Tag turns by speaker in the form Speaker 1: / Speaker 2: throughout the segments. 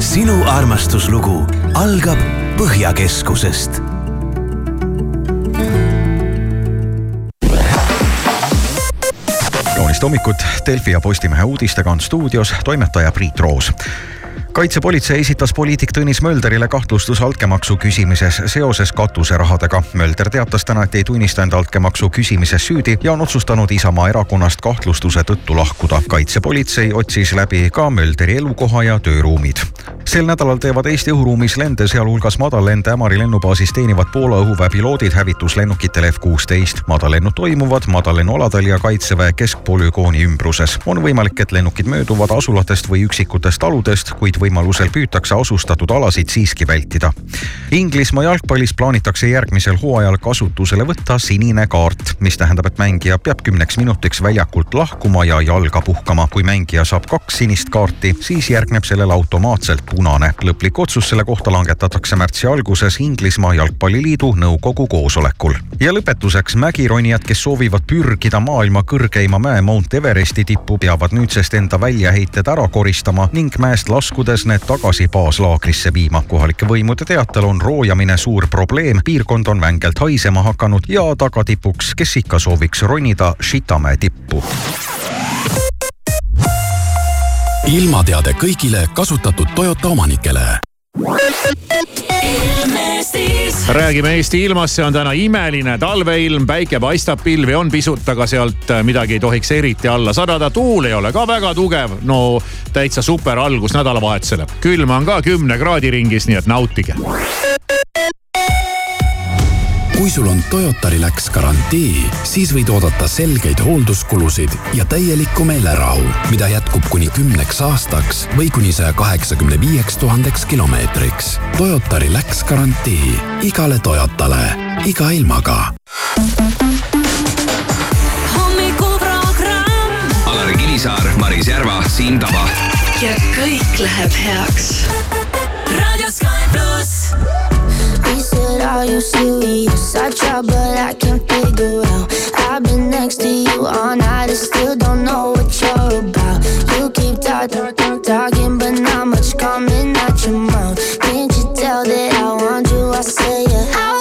Speaker 1: sinu armastuslugu algab Põhjakeskusest
Speaker 2: kaunist hommikut, Delfi ja Postimehe uudistega on stuudios toimetaja Priit Roos kaitsepolitsei esitas poliitik Tõnis Mölderile kahtlustuse altkäemaksu küsimises seoses katuserahadega. Mölder teatas täna, et ei tunnista enda altkäemaksu küsimises süüdi ja on otsustanud Isamaa erakonnast kahtlustuse tõttu lahkuda. kaitsepolitsei otsis läbi ka Mölderi elukoha ja tööruumid. Sel nädalal teevad Eesti õhuruumis lende, sealhulgas madallende Ämari lennubaasis teenivad Poola õhuväe piloodid hävituslennukitele F-16. madallennud toimuvad madallennualadel ja kaitseväe keskpolügooni ümbruses. on võimalik, et lennukid mööduvad asulatest või üksikutest taludest, kuid võimalusel püütakse asustatud alasid siiski vältida. Inglismaa jalgpallis plaanitakse järgmisel hooajal kasutusele võtta sinine kaart, mis tähendab, et mängija peab kümneks minutiks väljakult lahkuma ja jalga puhkama. kui mängija saab kaks sinist kaarti, siis järgneb sellele automaatselt punane. lõplik otsus selle kohta langetatakse märtsi alguses Inglismaa jalgpalliliidu nõukogu koosolekul. ja lõpetuseks mägironijad, kes soovivad pürgida maailma kõrgeima mäe Mount Everesti tippu, peavad nüüdsest enda väljaheited ära koristama ning mäest laskuda asudes need tagasi baaslaagrisse viima. kohalike võimude teatel on roojamine suur probleem, piirkond on vängelt haisema hakanud ja tagatipuks, kes ikka sooviks ronida Šitamäe tippu
Speaker 3: ilmateade kõigile kasutatud Toyota omanikele
Speaker 4: räägime Eesti ilmast, see on täna imeline talveilm, päike paistab, pilvi on pisut, aga sealt äh, midagi ei tohiks eriti alla sadada. tuul ei ole ka väga tugev, no täitsa super algus nädalavahetusele. külma on ka kümne kraadi ringis, nii et nautige
Speaker 3: kui sul on Toyota Relax garantii, siis võid oodata selgeid hoolduskulusid ja täielikku meelerahu, mida jätkub kuni kümneks aastaks või kuni saja kaheksakümne viieks tuhandeks kilomeetriks. Toyota Relax garantii igale Toyotale, iga ilmaga.
Speaker 5: Alari Kivisaar, Maris Järva, Siim Taba.
Speaker 6: ja kõik läheb heaks. raadio Sky pluss
Speaker 7: Said, Are you serious? I try, but I can't figure out. I've been next to you all night, I still don't know what you're about. You keep talking, talking, but not much coming out your mouth. Can't you tell that I want you? I say, yeah.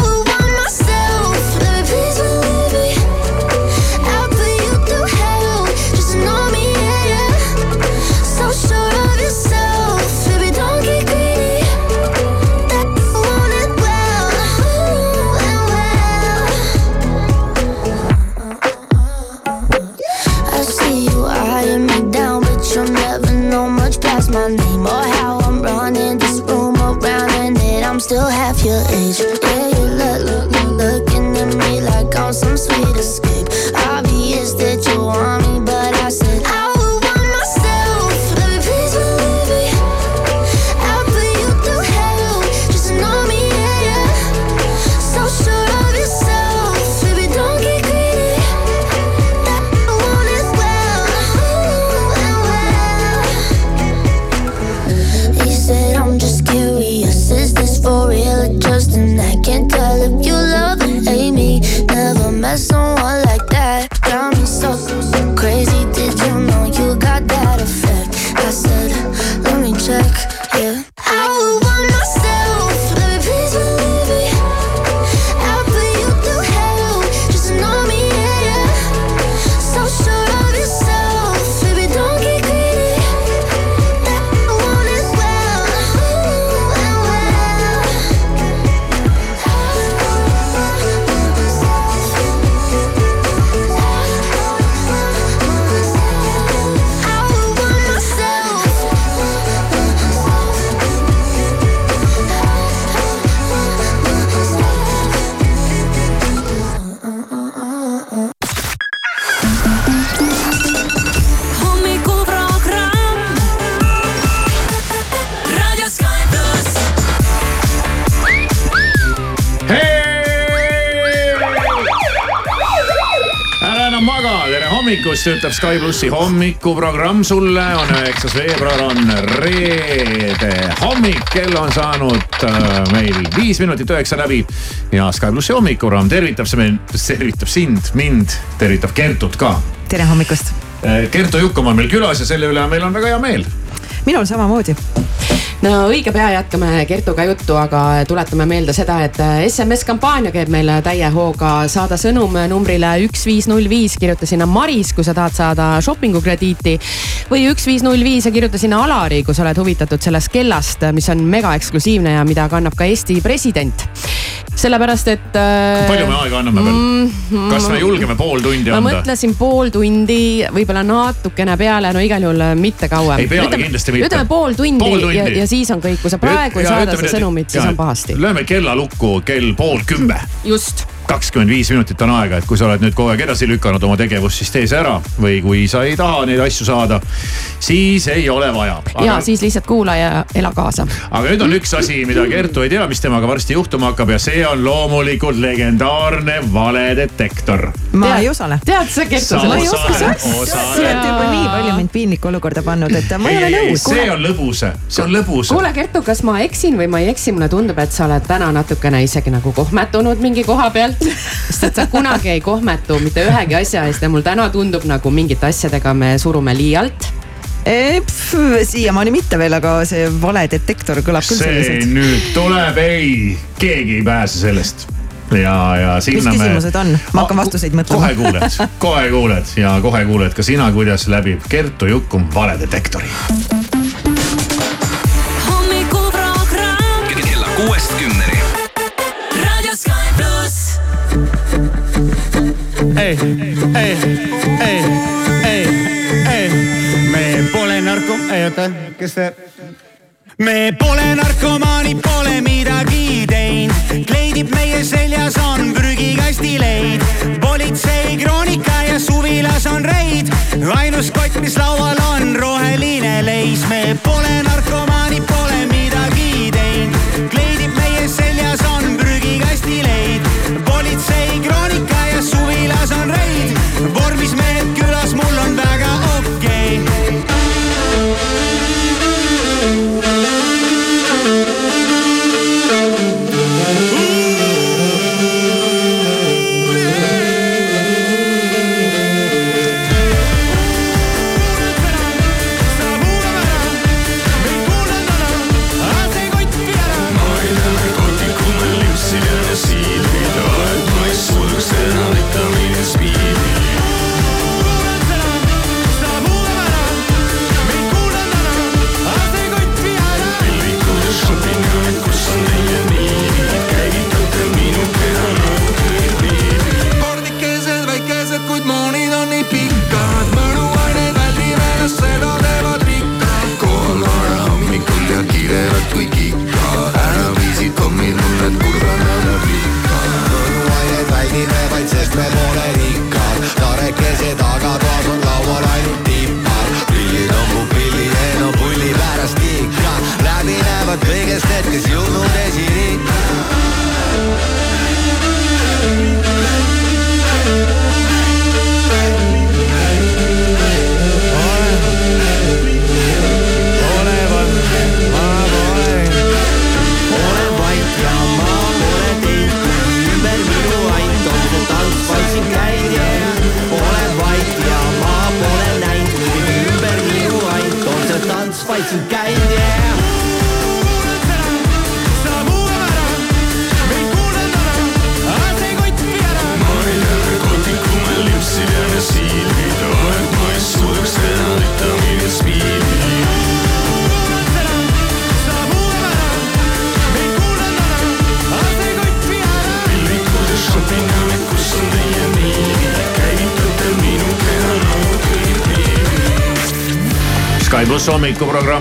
Speaker 4: Hommikust, ütleb Sky plussi hommikuprogramm sulle. on üheksas veebruar, on reede hommik, kell on saanud äh, meil viis minutit üheksa läbi. ja Sky plussi hommikuprogramm tervitab see meil, tervitab sind, mind, tervitab Kertut ka.
Speaker 8: tere hommikust.
Speaker 4: Kertu Jukkom on meil külas ja selle üle meil on väga hea meel.
Speaker 8: minul samamoodi. No õige pea jätkame Kertuga juttu, aga tuletame meelde seda, et SMS-kampaania käib meil täie hooga. saada sõnum numbrile üks viis null viis, kirjuta sinna Maris, kui sa tahad saada shopping'u krediiti. või üks viis null viis ja kirjuta sinna Alari, kui sa oled huvitatud sellest kellast, mis on mega eksklusiivne ja mida kannab ka Eesti president sellepärast, et.
Speaker 4: palju me aega anname veel mm,? kas me julgeme pool tundi
Speaker 8: ma
Speaker 4: anda?
Speaker 8: mõtlesin pool tundi, võib-olla natukene peale, no igal juhul mitte kauem.
Speaker 4: Ei, peale
Speaker 8: ütleme,
Speaker 4: kindlasti mitte.
Speaker 8: ütleme pool tundi,
Speaker 4: Pool tundi.
Speaker 8: ja, ja siis on kõik, kui sa praegu ei saada seda sõnumit, siis on pahasti.
Speaker 4: lööme kella lukku kell pool kümme
Speaker 8: just
Speaker 4: kakskümmend viis minutit on aega, et kui sa oled nüüd kogu aeg edasi lükanud oma tegevust, siis tee see ära. või kui sa ei taha neid asju saada, siis ei ole vaja.
Speaker 8: ja siis lihtsalt kuula ja ela kaasa.
Speaker 4: aga nüüd on üks asi, mida Kertu ei tea, mis temaga varsti juhtuma hakkab ja see on loomulikult legendaarne valedetektor.
Speaker 9: ma ei osale.
Speaker 8: tead sa, Kertu,
Speaker 4: Sa
Speaker 9: ei oska sa
Speaker 4: osale.
Speaker 9: sa olete juba nii palju mind piinlikku olukorda pannud, et ma ei
Speaker 4: ei,
Speaker 9: ole nõus.
Speaker 4: see on lõbus, see on lõbus.
Speaker 8: kuule, Kertu, kas ma eksin või ma ei eksi, mulle tundub, et sa oled täna natukene isegi nagu kohmetunud mingi koha pealt. Sest et sa kunagi ei kohmetu mitte ühegi asja eest ja mul täna tundub nagu mingite asjadega me surume liialt
Speaker 9: Eh, siiamaani mitte veel, aga see valedetektor kõlab küll
Speaker 4: see
Speaker 9: selliselt.
Speaker 4: nüüd tuleb, ei, keegi ei pääse sellest ja, ja sinna
Speaker 9: Mis küsimused on? Ma hakkan vastuseid mõtlema.
Speaker 4: kohe kuuled, kohe kuuled ja kohe kuuled ka sina, kuidas läbib Kertu Jukum valedetektori.
Speaker 10: ei, ei, ei, ei, ei, me pole narko-, ei oota, kes see? me pole narkomaanid, pole midagi teinud, kleidib meie seljas on prügikasti leid. politsei kroonika ja suvilas on reid, ainus kott, mis laual on roheline leis, me pole narkomaanid, pole midagi teinud, kleidib meie seljas on prügikasti leid. politsei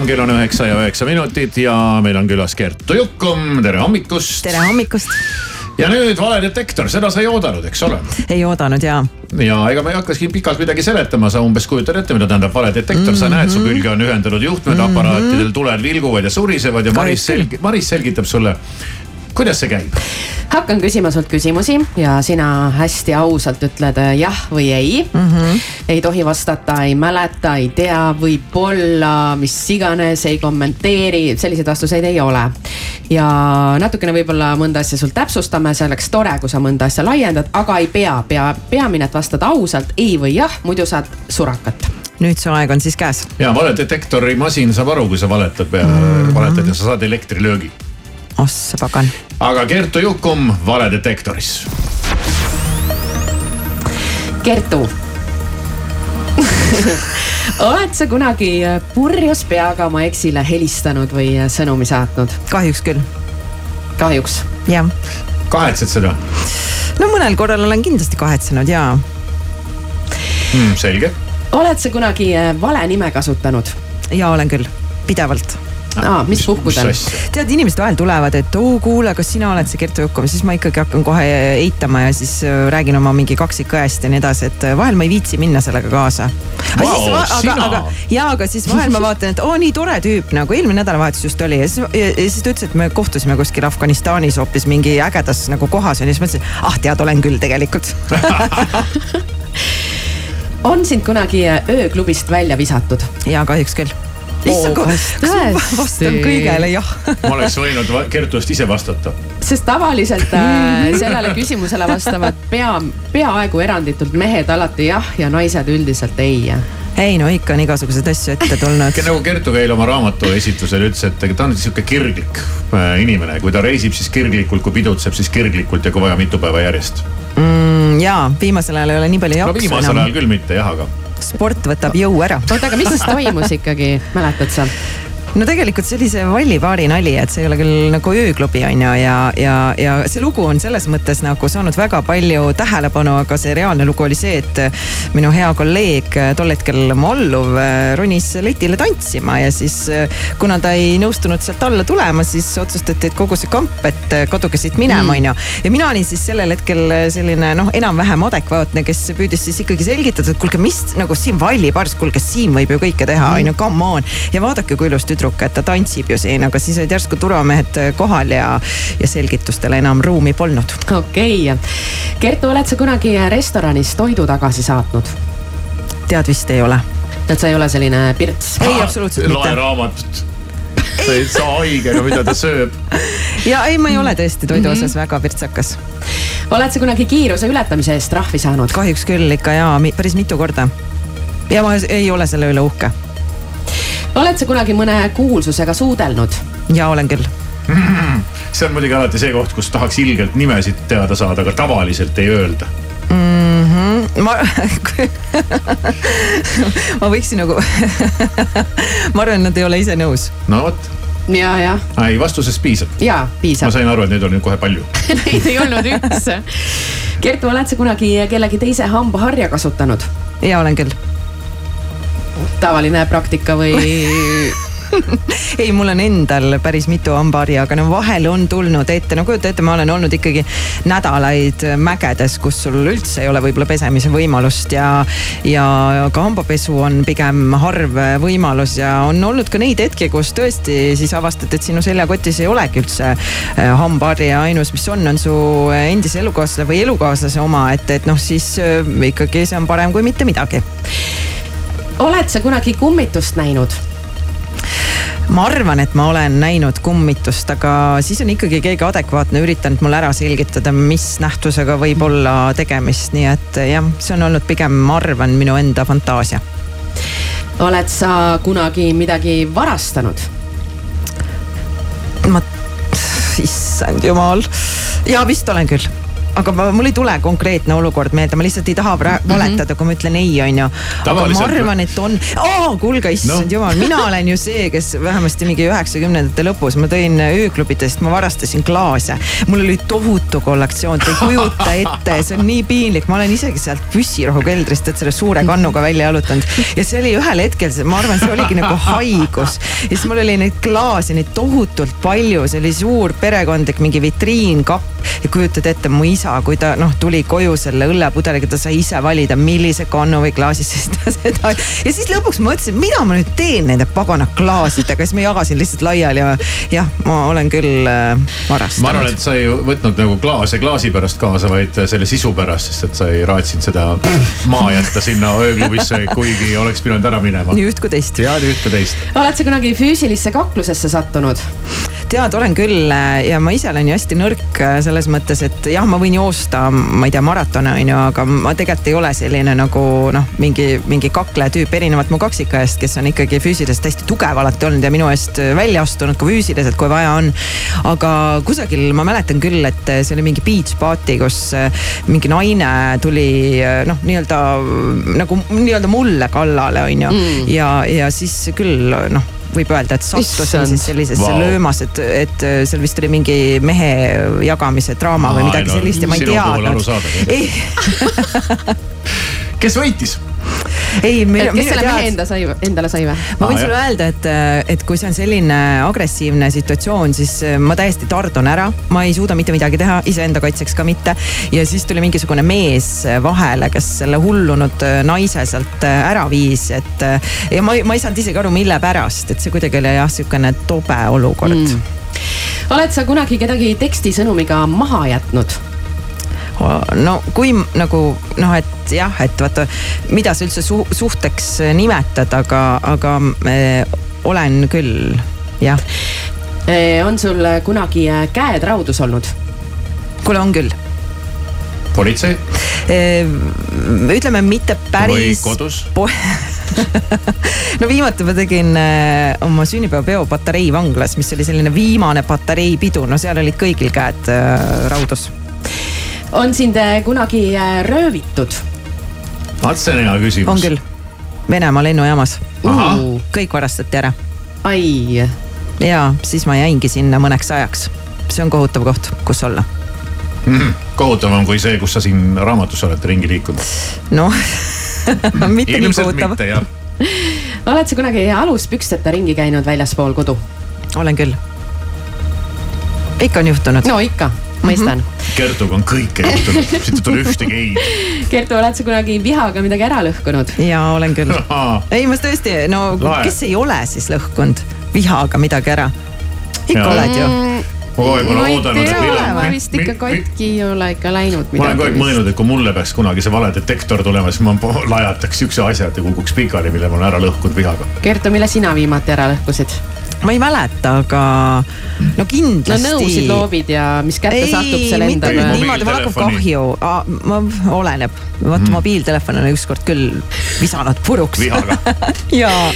Speaker 4: kell on üheksa ja üheksa minutit ja meil on külas Kertu Jukum, tere hommikust.
Speaker 9: tere hommikust.
Speaker 4: ja nüüd valedetektor, seda sa ei oodanud, eks ole?
Speaker 9: ei oodanud ja.
Speaker 4: ja ega ma ei hakka siin pikalt midagi seletama, sa umbes kujutad ette, mida tähendab valedetektor mm, -hmm. sa näed, su külge on ühendatud juhtmed mm, -hmm. aparaatidel tuled vilguvad ja surisevad ja Maris selg-, Maris selgitab sulle, kuidas see käib.
Speaker 8: hakkan küsima sult küsimusi ja sina hästi ausalt ütled äh, jah või ei mm. -hmm. ei tohi vastata, ei mäleta, ei tea, võib-olla, mis iganes, ei kommenteeri, selliseid vastuseid ei ole. ja natukene võib-olla mõnda asja sul täpsustame, see oleks tore, kui sa mõnda asja laiendad, aga ei pea, pea, peamine, et vastad ausalt ei või jah, muidu saad surakat
Speaker 9: nüüd see aeg on siis käes.
Speaker 4: ja valedetektori masin saab aru, kui sa valetad ja
Speaker 9: Mhm.
Speaker 4: valetad ja sa saad elektrilöögi.
Speaker 9: ossa pagan.
Speaker 4: Aga Kertu Jukum valedetektoris.
Speaker 8: Kertu oled sa kunagi äh, purjus peaga oma eksile helistanud või äh, sõnumi saatnud?
Speaker 9: kahjuks küll,
Speaker 8: kahjuks.
Speaker 9: jah.
Speaker 4: kahetsed seda
Speaker 9: no mõnel korral olen kindlasti kahetsenud ja
Speaker 4: mm,? selge.
Speaker 8: oled sa kunagi äh, vale nime kasutanud?
Speaker 9: ja olen küll, pidevalt.
Speaker 8: Aa, mis puhkudel?
Speaker 9: tead, inimesed vahel tulevad, et oo kuule, kas sina oled see Kertu Jukum, siis ma ikkagi hakkan kohe eitama ja siis äh, räägin oma mingi kaksikõest ja nii edasi, et äh, vahel ma ei viitsi minna sellega kaasa.
Speaker 4: Vau,
Speaker 9: aga aga ja, aga siis vahel ma vaatan, et oo nii tore tüüp nagu eelmine nädalavahetus just oli ja siis, ja siis ta ütles, et me kohtusime kuskil Afganistanis hoopis mingi ägedas nagu kohas ja siis mõtlesin, ah tead, olen küll tegelikult.
Speaker 8: on sind kunagi äh, ööklubist välja visatud?
Speaker 9: ja kahjuks küll. issand,
Speaker 8: kas
Speaker 9: vastan kõigele jah.
Speaker 4: ma oleks võinud Kertust ise vastata.
Speaker 8: sest tavaliselt äh, sellele küsimusele vastavad pea, peaaegu eranditult mehed alati jah ja naised üldiselt ei.
Speaker 9: ei no ikka on igasuguseid asju ette tulnud.
Speaker 4: nagu Kertu Keil oma raamatu esitlusel ütles, et ta on sihuke kirglik äh, inimene, kui ta reisib, siis kirglikult, kui pidutseb, siis kirglikult ja kui vaja, mitu päeva järjest.
Speaker 9: mm,. Ja viimasel ajal ei ole nii palju
Speaker 4: no
Speaker 9: jaksu
Speaker 4: viimasel
Speaker 9: enam
Speaker 4: ajal. küll mitte jah, aga
Speaker 9: sport võtab jõu ära.
Speaker 8: oota, aga mis siis toimus ikkagi, mäletad sa?
Speaker 9: No tegelikult see oli see Vallipaari nali, et see ei ole küll nagu ööklubi on ju ja, ja, ja see lugu on selles mõttes nagu saanud väga palju tähelepanu, aga see reaalne lugu oli see, et minu hea kolleeg, tol hetkel mu alluv, ronis letile tantsima ja siis kuna ta ei nõustunud sealt alla tulema, siis otsustati, et kogu see kamp, et kaduge siit minema, onju. ja mina olin siis sellel hetkel selline noh, enam-vähem adekvaatne, kes püüdis siis ikkagi selgitada, et kuulge, mis nagu siin Vallipaaris, kuulge siin võib ju kõike teha, onju, come on. ja vaadake, kui ilus tüdruk, et ta tantsib ju siin, aga siis olid järsku turvamehed kohal ja, ja selgitustele enam ruumi polnud.
Speaker 8: okei okay., Kertu, oled sa kunagi restoranis toidu tagasi saatnud?
Speaker 9: tead vist ei ole.
Speaker 8: et sa ei ole selline pirts?
Speaker 9: ei, absoluutselt
Speaker 4: loe
Speaker 9: mitte.
Speaker 4: raamatut. ta ei saa haigega, mida ta sööb.
Speaker 9: ja ei, ma ei ole tõesti toidu osas väga pirtsakas.
Speaker 8: oled sa kunagi kiiruse ületamise eest trahvi saanud?
Speaker 9: kahjuks küll ikka ja päris mitu korda. ja ma ei ole selle üle uhke.
Speaker 8: Oled sa kunagi mõne kuulsusega suudelnud?
Speaker 9: ja olen küll.
Speaker 4: see on muidugi alati see koht, kus tahaks ilgelt nimesid teada saada, aga tavaliselt ei öelda.
Speaker 9: mm. -hmm. ma ma võiksin nagu ma arvan, nad ei ole ise nõus.
Speaker 4: no vot,
Speaker 8: ja, jah,
Speaker 4: ei vastusest piisab.
Speaker 8: ja
Speaker 4: ma
Speaker 8: piisab.
Speaker 4: sain aru, et neid on nüüd kohe palju.
Speaker 8: Neid ei olnud üldse. Kertu, oled sa kunagi kellegi teise hambaharja kasutanud?
Speaker 9: ja olen küll.
Speaker 8: Tavaline praktika või?
Speaker 9: ei, mul on endal päris mitu hambaharja, aga no vahel on tulnud ette, no kujuta ette, ma olen olnud ikkagi nädalaid mägedes, kus sul üldse ei ole võib-olla pesemise võimalust ja, ja ka hambapesu on pigem harv võimalus ja on olnud ka neid hetki, kus tõesti siis avastad, et sinu seljakotis ei olegi üldse äh, hambaharja, ainus, mis on, on su endise elukaaslase või elukaaslase oma, et, et noh, siis äh, ikkagi see on parem kui mitte midagi
Speaker 8: oled sa kunagi kummitust näinud?
Speaker 9: ma arvan, et ma olen näinud kummitust, aga siis on ikkagi keegi adekvaatne üritanud mulle ära selgitada, mis nähtusega võib olla tegemist, nii et jah, see on olnud pigem, ma arvan, minu enda fantaasia.
Speaker 8: oled sa kunagi midagi varastanud?
Speaker 9: ma, issand jumal, ja vist olen küll aga ma, mul ei tule konkreetne olukord meelde, ma lihtsalt ei taha pra- valetada, kui ma ütlen ei, onju. aga ma arvan, et on, kuulge, issand
Speaker 4: No.
Speaker 9: no. jumal, mina olen ju see, kes vähemasti mingi üheksakümnendate lõpus, ma tõin ööklubidest, ma varastasin klaase. mul oli tohutu kollektsioon, te ei kujuta ette, see on nii piinlik, ma olen isegi sealt püssirohu keldrist, et selle suure kannuga välja jalutanud. ja see oli ühel hetkel, ma arvan, see oligi nagu haigus. ja siis mul oli neid klaase, neid tohutult palju, see oli suur perekondlik mingi vitriinkapp ja kujutad ette, mu isa, kui ta noh, tuli koju selle õllepudeliga, ta sai ise valida, millise kannu või klaasi siis ta seda. ja siis lõpuks mõtlesin, mida ma nüüd teen nende pagana klaasidega, siis ma jagasin lihtsalt laiali ja jah, ma olen küll äh, varastanud.
Speaker 4: ma arvan, et sa ei võtnud nagu klaase klaasi pärast kaasa, vaid selle sisu pärast, sest et sa ei raatsinud seda maha jätta sinna ööklubisse, kuigi oleks pidanud ära minema.
Speaker 9: nii üht kui teist.
Speaker 4: ja nii üht kui teist.
Speaker 8: oled sa kunagi füüsilisse kaklusesse sattunud?
Speaker 9: tead, olen küll äh, ja ma ise olen ju hästi nõrk äh, selles mõttes, et jah, ma võin joosta, ma ei tea, maratone on ju, aga ma tegelikult ei ole selline nagu noh, mingi, mingi kakleja tüüp, erinevalt mu kaksikõest, kes on ikkagi füüsiliselt hästi tugev alati olnud ja minu eest välja astunud ka füüsiliselt, kui vaja on. aga kusagil ma mäletan küll, et see oli mingi beach party, kus äh, mingi naine tuli noh, nii-öelda nagu nii-öelda mulle kallale, on ju mm. ja, ja siis küll noh võib öelda, et sattusin siis sellisesse wow. löömas, et, et seal vist oli mingi mehe jagamise draama Aa, või midagi no, sellist ja ma ei teadnud. ei
Speaker 4: kes võitis?
Speaker 9: Ei,
Speaker 8: meil. kes selle mehe enda sai, endale sai või?
Speaker 9: ma võin sulle öelda, et, et kui see on selline agressiivne situatsioon, siis äh, ma täiesti tardun ära, ma ei suuda mitte midagi teha, iseenda kaitseks ka mitte. ja siis tuli mingisugune mees vahele, kes selle hullunud äh, naise sealt äh, ära viis, et ja ma, ma ei saanud isegi aru, mille pärast, et see kuidagi oli jah, sihukene tobe olukord mm.
Speaker 8: oled sa kunagi kedagi tekstisõnumiga maha jätnud?
Speaker 9: No kui nagu noh, et jah, et vaata, mida sa üldse su suhteks nimetad, aga, aga äh, olen küll, jah.
Speaker 8: Eh, on sul kunagi äh, käed raudus olnud?
Speaker 9: kuule, on küll.
Speaker 4: politsei?
Speaker 9: ütleme mitte päris.
Speaker 4: või kodus
Speaker 9: no viimati ma tegin oma sünnipäevapeo Patarei vanglas, mis oli selline viimane Patarei pidu, no seal olid kõigil käed raudus
Speaker 8: on sind äh, kunagi äh, röövitud?
Speaker 4: vaat see on hea küsimus.
Speaker 9: on küll, Venemaa lennujaamas. kõik varastati ära.
Speaker 8: ai.
Speaker 9: ja siis ma jäingi sinna mõneks ajaks. see on kohutav koht, kus olla
Speaker 4: mm,. kohutavam kui see, kus sa siin raamatus oled ringi liikunud.
Speaker 9: noh mitte nii kohutav.
Speaker 8: oled sa kunagi aluspüksteta ringi käinud väljaspool kodu?
Speaker 9: olen küll. ikka on juhtunud.
Speaker 8: no ikka mõistan mm.
Speaker 4: -hmm. Kertuga on kõike juhtunud, siit ei tule ühtegi ei.
Speaker 8: Kertu, oled sa kunagi vihaga midagi ära lõhkunud?
Speaker 9: ja olen küll. ei, ma tõesti, no Lae. kes ei ole siis lõhkunud vihaga midagi ära? ikka ja. oled ju mm
Speaker 4: ma kogu aeg olen oodanud,
Speaker 8: et millal. ma vist ikka katki ei ole ikka läinud.
Speaker 4: ma olen kogu aeg mõelnud, et kui mulle peaks kunagi see valedetektor tulema, siis ma lajataks siukse asja, et ei kukuks pikali, mille ma olen ära lõhkunud vihaga.
Speaker 8: Kertu, mille sina viimati ära lõhkusid?
Speaker 9: Ma ei mäleta, aga no kindlasti.
Speaker 8: no nõusid loobid ja mis kätte ei, satub, see lendab.
Speaker 9: niimoodi, mul hakkab kahju, ma, oleneb. vaata mm. mobiiltelefon on ükskord küll visanud puruks.
Speaker 4: vihaga
Speaker 9: jaa.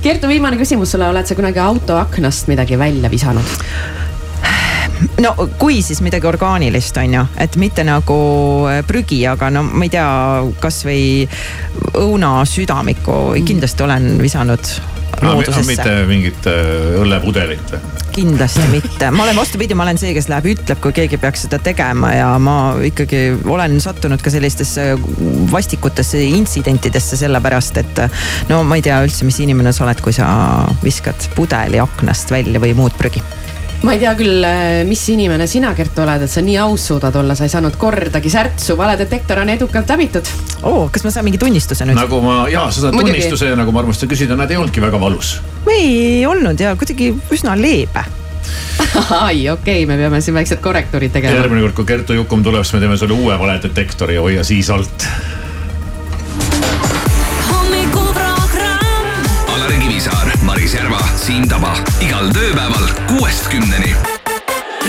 Speaker 8: Kertu, viimane küsimus sulle, oled sa kunagi auto aknast midagi välja visanud?
Speaker 9: no kui, siis midagi orgaanilist, on ju, et mitte nagu äh, prügi, aga no ma ei tea, kasvõi õunasüdamiku mm. kindlasti olen visanud loodusesse.
Speaker 4: mitte mingit äh, õllepudelit või?
Speaker 9: kindlasti mitte, ma olen vastupidi, ma olen see, kes läheb, ütleb, kui keegi peaks seda tegema ja ma ikkagi olen sattunud ka sellistesse vastikutesse intsidentidesse sellepärast, et no ma ei tea üldse, mis inimene sa oled, kui sa viskad pudeli aknast välja või muud prügi
Speaker 8: ma ei tea küll, äh, mis inimene sina, Kertu, oled, et sa nii aus suudad olla, sa ei saanud kordagi särtsu, valedetektor on edukalt läbitud.
Speaker 9: oo, kas ma saan mingi tunnistuse nüüd?
Speaker 4: nagu ma, jaa, sa saad Muidugi. tunnistuse ja nagu ma armastasin küsida, näed, ei olnudki väga valus.
Speaker 9: ei olnud ja kuidagi üsna leebe
Speaker 8: ai, okei okay,, me peame siin väiksed korrektuurid tegema.
Speaker 4: järgmine kord, kui Kertu Jukum tuleb, siis me teeme sulle uue valedetektori ja hoia siis alt
Speaker 5: Maris Järva, Siim Taba igal tööpäeval kuuest kümneni.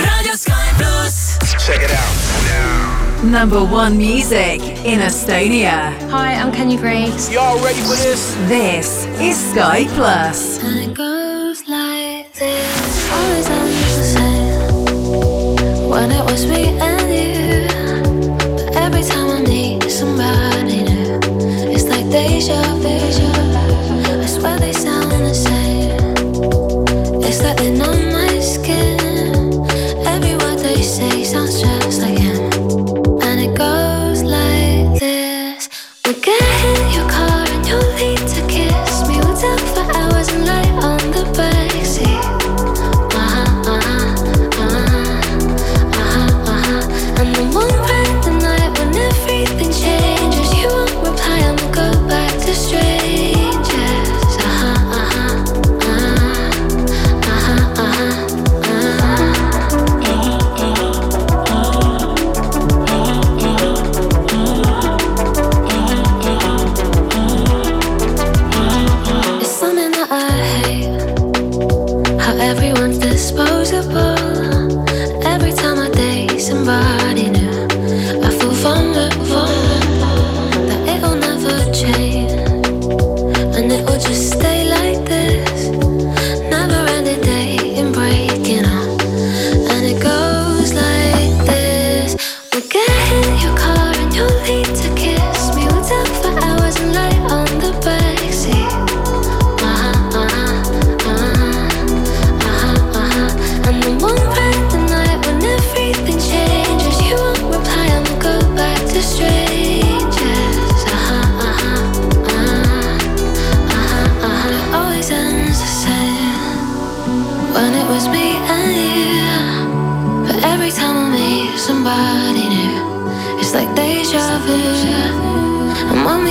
Speaker 6: raadio Sky pluss.
Speaker 5: Check it out now.
Speaker 6: Number one music in Estonia.
Speaker 11: Hi, I'm Kenny Grace.
Speaker 5: Y'all ready for this?
Speaker 6: This is Sky Plus.
Speaker 7: And it goes like this.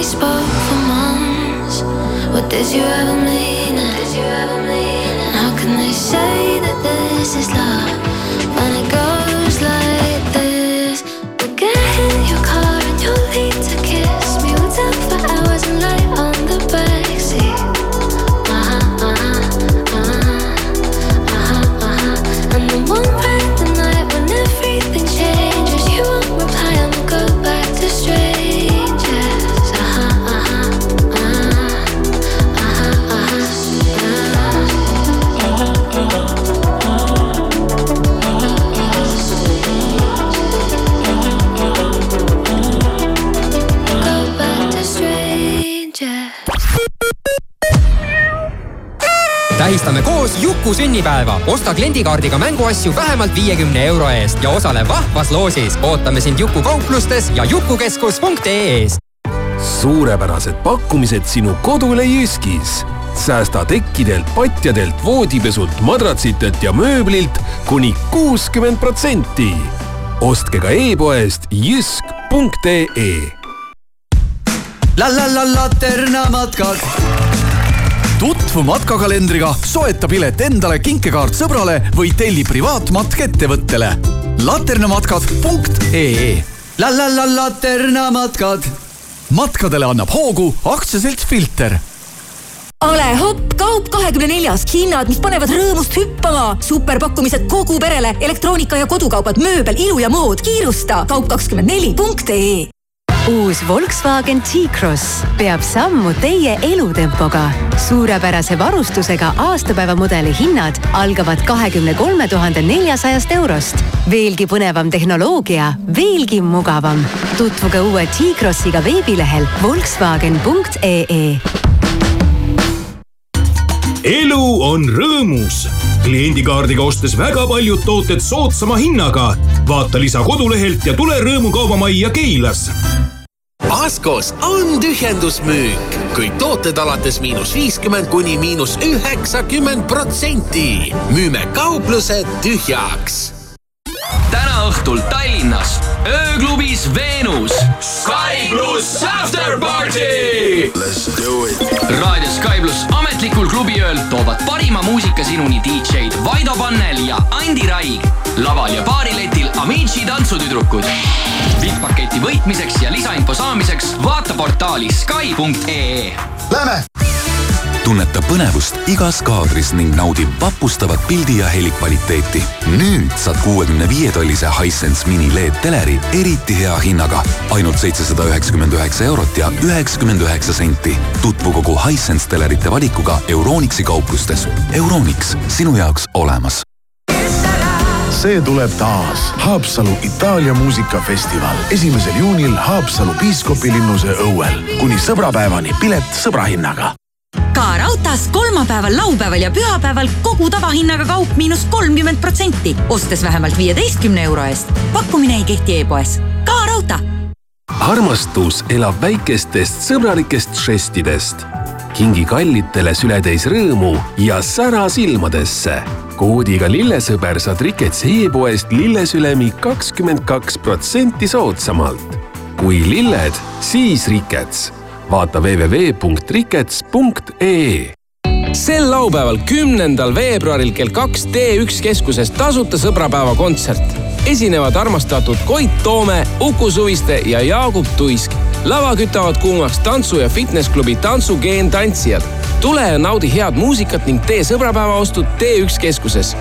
Speaker 12: We spoke for months, what did you ever mean? And how can they say that this is
Speaker 11: Juku sünnipäeva. osta kliendikaardiga mänguasju vähemalt viiekümne euro eest ja osale vahvas loosis. ootame sind Juku kauplustes ja jukukeskus.ee-s.
Speaker 13: suurepärased pakkumised sinu kodule Jyskis. säästa tekkidelt, patjadelt, voodipesult, madratsitelt ja mööblilt kuni kuuskümmend protsenti. ostke ka e-poest jysk.ee.
Speaker 14: la la la Laterna matkad tutvu matkakalendriga, soeta pilet endale, kinkekaart sõbrale või telli privaatmatk ettevõttele. laternamatkad.ee la la la Laterna matkad. matkadele annab hoogu aktsiaselts Filter
Speaker 15: Ale hopp, kaup kahekümne neljas, hinnad, mis panevad rõõmust hüppama. superpakkumised kogu perele, elektroonika ja kodukaubad, mööbel, ilu ja mood. kiirusta kaup24.ee
Speaker 16: uus Volkswagen T-Cross peab sammu teie elutempoga. suurepärase varustusega aastapäevamudeli hinnad algavad kahekümne kolme tuhande neljasajast eurost. veelgi põnevam tehnoloogia, veelgi mugavam. tutvuge uue T-Crossiga veebilehel Volkswagen.ee
Speaker 17: elu on rõõmus. kliendikaardiga ostes väga paljud tooted soodsama hinnaga. vaata lisa kodulehelt ja tule Rõõmukaubamajja Keilas.
Speaker 18: Askos on tühjendusmüük, kõik tooted alates miinus viiskümmend kuni miinus üheksakümmend protsenti. müüme kauplused tühjaks
Speaker 5: täna õhtul Tallinnas ööklubis Veenus. Sky pluss after party. Let's do it. raadio Sky pluss ametlikul klubiööl toovad parima muusika sinuni DJ-d Vaido Pannel ja Andi Raig. laval ja baariletil Amici tantsutüdrukud. VIP-paketi võitmiseks ja lisainfo saamiseks vaata portaali Sky.ee.
Speaker 19: Lähme! Tunneta põnevust igas kaadris ning naudi vapustavat pildi ja heli kvaliteeti. nüüd saad kuuekümne viie tollise Hisense mini LED teleri eriti hea hinnaga. ainult seitsesada üheksakümmend üheksa eurot ja üheksakümmend üheksa senti. tutvu kogu Hisense telerite valikuga Euronixi kauplustes. Euronix, sinu jaoks olemas
Speaker 20: see tuleb taas. Haapsalu Itaalia muusikafestival esimesel juunil Haapsalu piiskopilinnuse õuel kuni sõbrapäevani pilet sõbrahinnaga
Speaker 15: raudtees kolmapäeval, laupäeval ja pühapäeval kogu tavahinnaga kaup miinus kolmkümmend protsenti, ostes vähemalt viieteistkümne euro eest. pakkumine ei kehti e-poes. ka raudtee.
Speaker 13: armastus elab väikestest sõbralikest žestidest. kingi kallitele sületäis rõõmu ja sära silmadesse. koodiga lillesõber saad Riketsi e-poest lillesülemi kakskümmend kaks protsenti soodsamalt. kui lilled, siis Rikets vaata www.rikets.ee
Speaker 21: sel laupäeval, kümnendal veebruaril kell kaks T1 keskuses tasuta sõbrapäeva kontsert. esinevad armastatud Koit Toome, Uku Suviste ja Jaagup Tuisk. lava kütavad kuumaks tantsu- ja fitnessklubi Tantsugeen tantsijad. tule ja naudi head muusikat ning tee sõbrapäevaostud T1 keskuses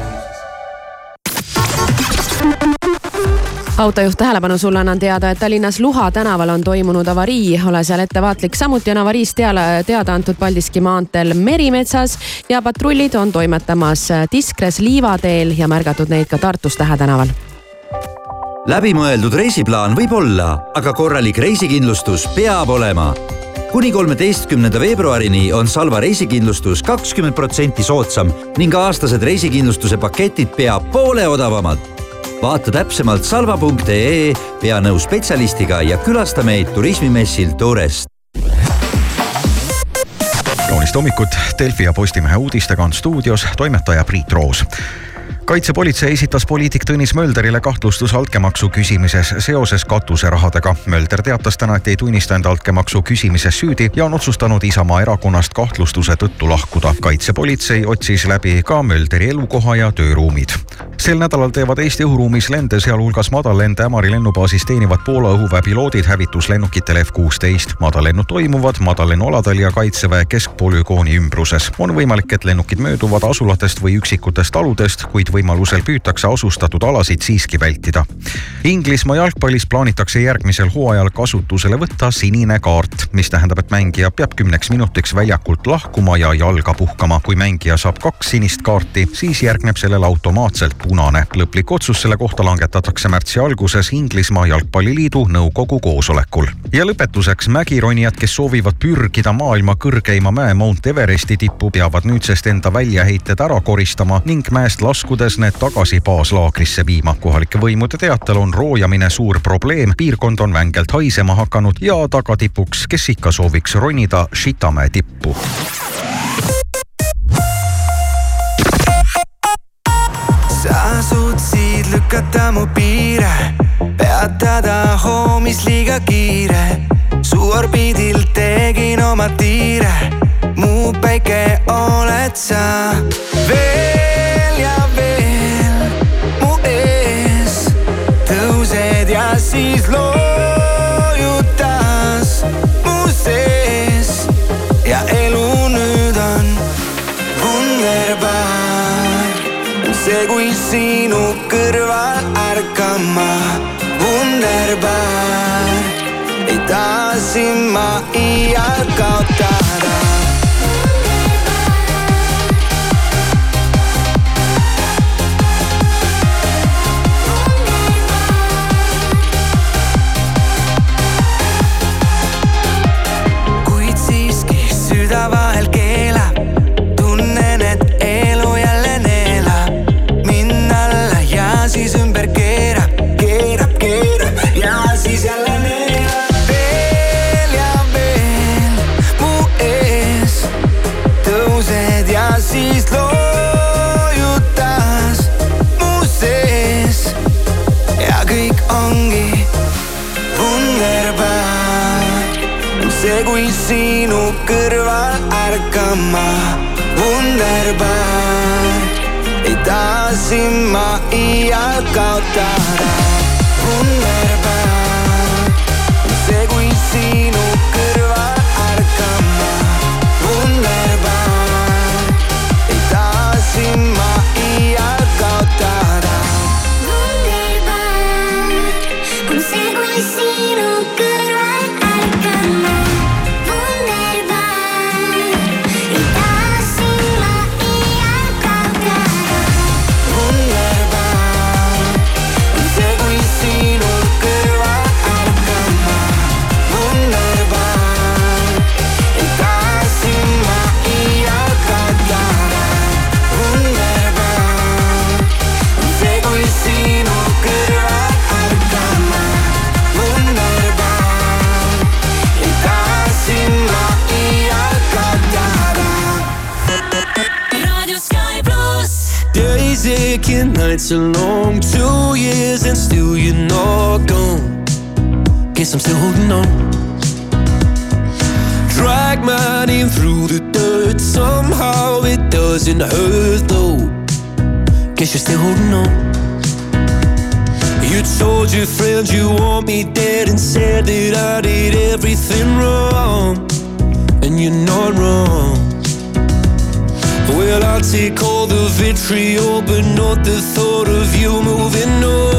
Speaker 8: autojuht tähelepanu sulle annan teada, et Tallinnas Luha tänaval on toimunud avarii, ole seal ettevaatlik. samuti on avariist teada, teada antud Paldiski maanteel Merimetsas ja patrullid on toimetamas Diskres liivateel ja märgatud neid ka Tartus Tähe tänaval
Speaker 22: läbimõeldud reisiplaan võib olla, aga korralik reisikindlustus peab olema kuni kolmeteistkümnenda veebruarini on Salva reisikindlustus kakskümmend protsenti soodsam ning aastased reisikindlustuse paketid pea poole odavamad. Vaata täpsemalt salva.ee, pea nõu spetsialistiga ja külasta meid turismimessil Tourest
Speaker 2: kaunist hommikut, Delfi ja Postimehe uudistega on stuudios toimetaja Priit Roos kaitsepolitsei esitas poliitik Tõnis Möldrile kahtlustuse altkäemaksu küsimises seoses katuserahadega. Mölder teatas täna, et ei tunnista enda altkäemaksu küsimises süüdi ja on otsustanud Isamaa erakonnast kahtlustuse tõttu lahkuda. kaitsepolitsei otsis läbi ka Mölderi elukoha ja tööruumid. sel nädalal teevad Eesti õhuruumis lende, sealhulgas madallende Ämari lennubaasis teenivad Poola õhuväe piloodid hävituslennukitele F-16. madallennud toimuvad madallennualadel ja kaitseväe keskpolügooni ümbruses. on võimalik, et lennukid mööduvad asulatest või üksikutest taludest, kuid või võimalusel püütakse asustatud alasid siiski vältida. Inglismaa jalgpallis plaanitakse järgmisel hooajal kasutusele võtta sinine kaart, mis tähendab, et mängija peab kümneks minutiks väljakult lahkuma ja jalga puhkama. kui mängija saab kaks sinist kaarti, siis järgneb sellele automaatselt punane. lõplik otsus selle kohta langetatakse märtsi alguses Inglismaa Jalgpalliliidu nõukogu koosolekul. ja lõpetuseks mägironijad, kes soovivad pürgida maailma kõrgeima mäe Mount Everesti tippu, peavad nüüdsest enda väljaheited ära koristama ning mäest laskudes asudes need tagasi baaslaagrisse viima. kohalike võimude teatel on roojamine suur probleem, piirkond on vängelt haisema hakanud ja tagatipuks, kes ikka sooviks ronida Šitamäe tippu.
Speaker 23: sa suutsid lükata mu piire, peatada hoomis liiga kiire. su orbiidil tegin oma tiire, mu päike oled sa veel sinu kõrval ärkama, wunderbar. ei taha sind ma iial kaotada sinu kõrval ärkama, wunderbar. ei taha sind ma iial kaotada, wunderbar. Nights are long, two years and still you're not gone. Guess I'm still holding on. Drag my name through the dirt, somehow it doesn't hurt though. Guess you're still holding on. You told your friends you want me dead and said that I did everything wrong. And you're not wrong. Well, I'll take all the vitriol, but not the thought of you moving on.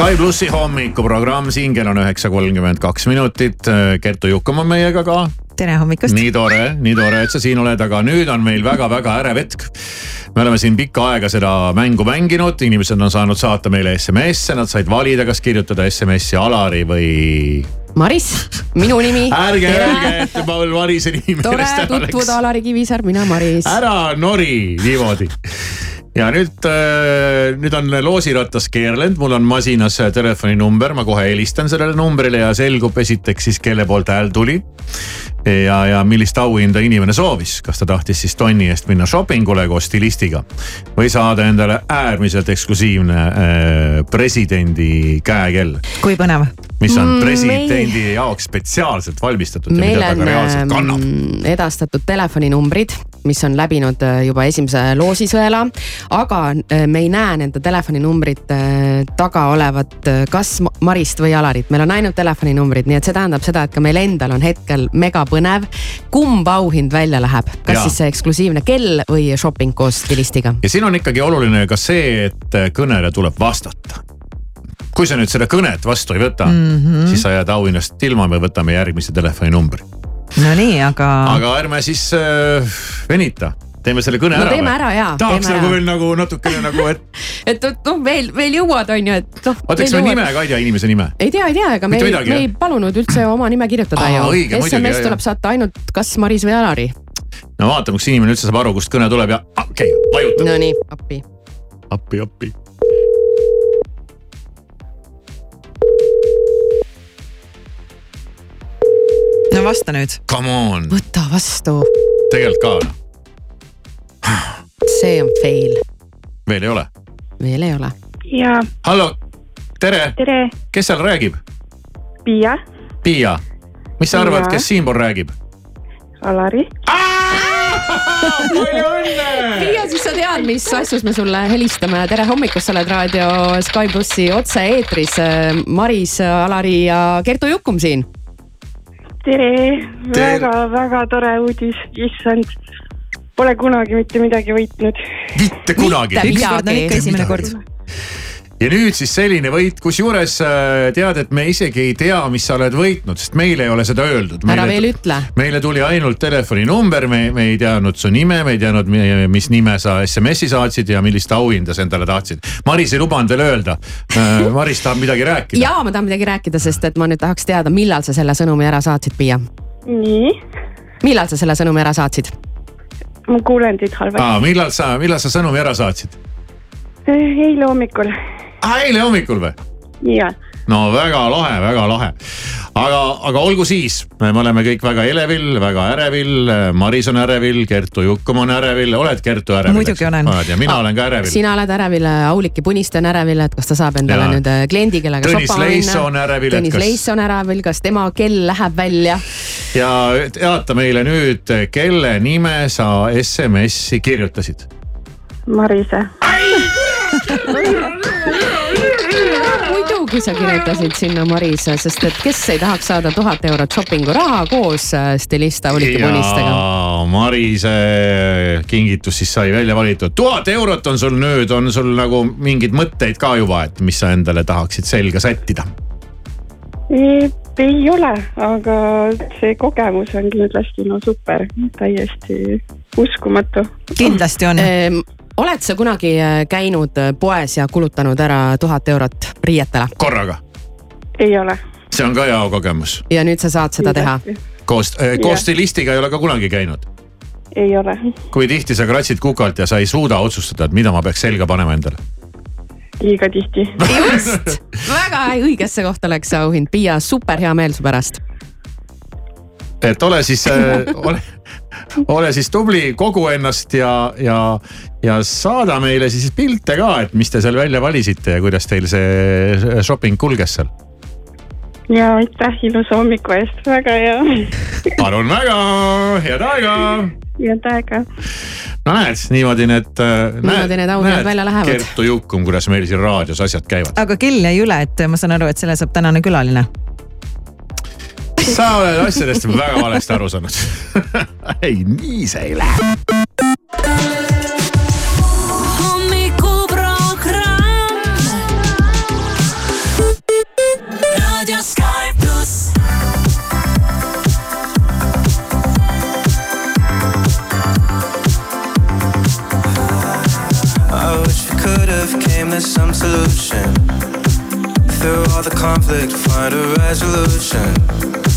Speaker 4: Sky plussi hommikuprogramm siin, kell on üheksa kolmkümmend kaks minutit. Kertu Jukum on meiega ka.
Speaker 9: tere hommikust.
Speaker 4: nii tore, nii tore, et sa siin oled, aga nüüd on meil väga-väga ärev hetk. me oleme siin pikka aega seda mängu mänginud, inimesed on saanud saata meile SMS-e, nad said valida, kas kirjutada SMS-i Alari või
Speaker 8: Maris, minu nimi.
Speaker 4: ärge öelge, et ma olen Marise nimi.
Speaker 8: tore tutvuda, Alari Kivisaar, mina Maris.
Speaker 4: ära nori niimoodi ja nüüd, nüüd on loosirattas keerlenud, mul on masinas telefoninumber, ma kohe helistan sellele numbrile ja selgub esiteks siis, kelle poolt hääl tuli. ja, ja millist auhinda inimene soovis, kas ta tahtis siis tonni eest minna shoppingule koos stilistiga või saada endale äärmiselt eksklusiivne äh, presidendi käekell,
Speaker 9: kui põnev.
Speaker 4: mis on
Speaker 8: Mm,
Speaker 4: presidendi jaoks spetsiaalselt valmistatud ja
Speaker 8: meil
Speaker 4: mida ta ka
Speaker 8: on
Speaker 4: reaalselt kannab.
Speaker 8: ähm, edastatud telefoninumbrid, mis on läbinud äh, juba esimese loosisõela, aga äh, me ei näe nende telefoninumbrite äh, taga olevat äh, kas Ma- Marist või Alarit, meil on ainult telefoninumbrid, nii et see tähendab seda, et ka meil endal on hetkel megapõnev, kumb auhind välja läheb, kas
Speaker 4: Jaa.
Speaker 8: siis see eksklusiivne kell või shopping koos stilistiga.
Speaker 4: ja siin on ikkagi oluline ka see, et kõnele tuleb vastata. kui sa nüüd seda kõnet vastu ei võta mm. -hmm. siis sa jääd auhinnast ilma, me võtame järgmise telefoninumbri.
Speaker 9: Nonii, aga.
Speaker 4: aga ärme siis äh, venita, teeme selle kõne
Speaker 8: No
Speaker 4: ära.
Speaker 8: teeme ära, jaa,
Speaker 4: tahaks
Speaker 8: teeme
Speaker 4: nagu veel nagu natukene nagu, et
Speaker 8: et noh, veel, veel jõuad, on ju, et noh.
Speaker 4: oota, eks me nime ka ei tea, inimese nime.
Speaker 8: ei tea, ei tea, ega me
Speaker 4: Mitte
Speaker 8: ei,
Speaker 4: midagi,
Speaker 8: me ei palunud üldse oma nime kirjutada ju SMS tuleb saata ainult kas Maris või Alari.
Speaker 4: no vaatame, kas inimene üldse saab aru, kust kõne tuleb ja ah, okei okay,, vajutab.
Speaker 8: Nonii, appi.
Speaker 4: appi, appi.
Speaker 9: no vasta nüüd.
Speaker 4: Come on,
Speaker 8: võta vastu,
Speaker 4: tegelikult ka,
Speaker 8: see on fail,
Speaker 4: veel ei ole.
Speaker 8: veel ei ole.
Speaker 24: jaa,
Speaker 4: hallo, tere,
Speaker 24: tere,
Speaker 4: kes seal räägib?
Speaker 24: Piia,
Speaker 4: Piia, mis sa arvad, kes siinpool räägib?
Speaker 24: Alari.
Speaker 4: palju õnne.
Speaker 8: Piia, siis sa tead, mis asjus me sulle helistame. tere hommikust, sa oled raadio Sky plussi otse-eetris. Maris, Alari ja Kertu Jukum siin.
Speaker 24: tere, tere., väga-väga tore uudis, issand. Pole kunagi mitte midagi võitnud.
Speaker 4: mitte kunagi.
Speaker 9: ükskord on ikka esimene kord.
Speaker 4: ja nüüd siis selline võit, kusjuures äh, tead, et me isegi ei tea, mis sa oled võitnud, sest meile ei ole seda öeldud.
Speaker 8: ära veel ütle.
Speaker 4: meile tuli ainult telefoninumber, me, me ei teadnud su nime, me ei teadnud, mis nime sa SMS-i saatsid ja millist auhinda sa endale tahtsid. Maris ei lubanud veel öelda. Maris tahab midagi rääkida.
Speaker 8: ja ma tahan midagi rääkida, sest et ma nüüd tahaks teada, millal sa selle sõnumi ära saatsid, Piia.
Speaker 24: nii,
Speaker 8: millal sa selle sõnumi ära saatsid?
Speaker 24: Ma kuulen teid halvasti.
Speaker 4: millal sa, millal sa sõnumi ära saatsid?
Speaker 24: eile hommikul.
Speaker 4: ah, eile hommikul või?
Speaker 24: ja,
Speaker 4: no väga lahe, väga lahe. aga, aga olgu siis, me oleme kõik väga elevil, väga ärevil. Maris on ärevil, Kertu Jukkum on ärevil, oled Kertu ärevil?
Speaker 9: Muidugi olen.
Speaker 4: ja mina olen ka ärevil.
Speaker 8: sina oled ärevil, Auliki Puniste on ärevil, et kas ta saab endale
Speaker 4: Jaa.
Speaker 8: nüüd äh, kliendi, kellega
Speaker 4: Tõnis Leisso on ärevil,
Speaker 8: Tõnis
Speaker 4: kas-
Speaker 8: Leisso on ärevil, kas tema kell läheb välja?
Speaker 4: ja teata meile nüüd, kelle nime sa SMS-i kirjutasid.
Speaker 24: Marise.
Speaker 8: muidugi sa kirjutasid sinna Marise, sest et kes ei tahaks saada tuhat eurot shopping'u raha koos äh, stilist Auliki Punistega.
Speaker 4: ja Marise kingitus siis sai välja valitud. tuhat eurot on sul nüüd, on sul nagu mingeid mõtteid ka juba, et mis sa endale tahaksid selga sättida?
Speaker 24: ei ole, aga see kogemus on kindlasti no super, täiesti uskumatu.
Speaker 9: kindlasti on.
Speaker 8: Oled sa kunagi äh, käinud äh, poes ja kulutanud ära tuhat eurot riietele
Speaker 4: korraga,
Speaker 24: ei ole.
Speaker 4: see on ka hea kogemus.
Speaker 8: ja nüüd sa saad seda teha?
Speaker 4: koos,
Speaker 24: Jah.
Speaker 4: koos stilistiga ei ole ka kunagi käinud.
Speaker 24: ei ole.
Speaker 4: kui tihti sa kratsid kukalt ja sa ei suuda otsustada, et mida ma peaks selga panema endale?
Speaker 24: liiga tihti.
Speaker 8: just, väga õigesse kohta läks see auhind, Piia, super hea meel su pärast.
Speaker 4: et ole siis äh,, ole, ole siis tubli, kogu ennast ja, ja, ja saada meile siis pilte ka, et mis te seal välja valisite ja kuidas teil see shopping kulges seal.
Speaker 24: ja aitäh ilusa hommiku eest, väga hea.
Speaker 4: palun väga, head aega.
Speaker 24: head aega.
Speaker 4: no näed, niimoodi need.
Speaker 8: Niimoodi need auhinnad välja lähevad.
Speaker 4: Kertu Jukum, kuidas meil siin raadios asjad käivad.
Speaker 9: aga kell jäi üle, et ma saan aru, et selle saab tänane külaline.
Speaker 4: Sa oled asjadest väga valesti aru saanud. ei, nii see ei lähe.
Speaker 25: hommikuprogramm. raadio Sky pluss.
Speaker 26: I wish we could have came to some solution. Through all the conflict, find a resolution.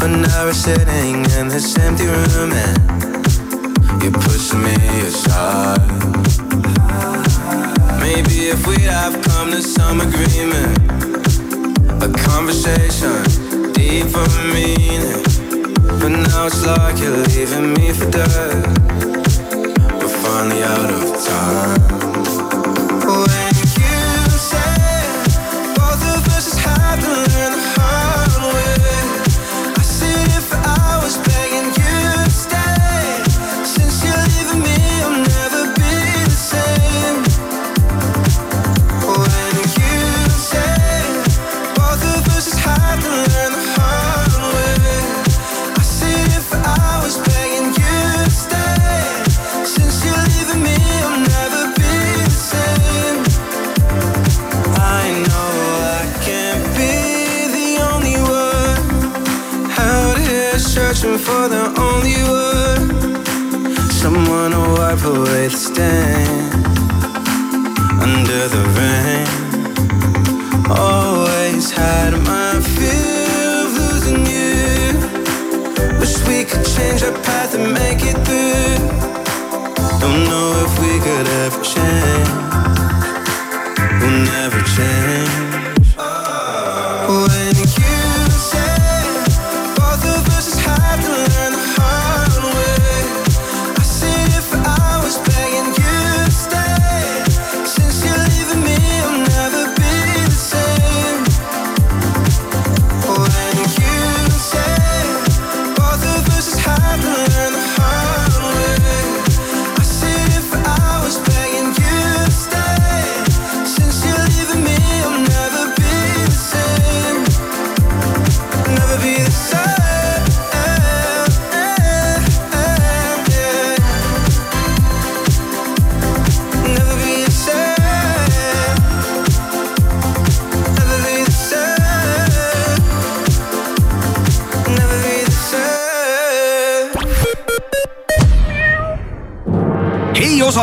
Speaker 26: But now we're sitting in this empty room and you're pushing me aside. Maybe if we'd have come to some agreement, a conversation deeper meaning. But now it's like you're leaving me for dead. We're finally out of time.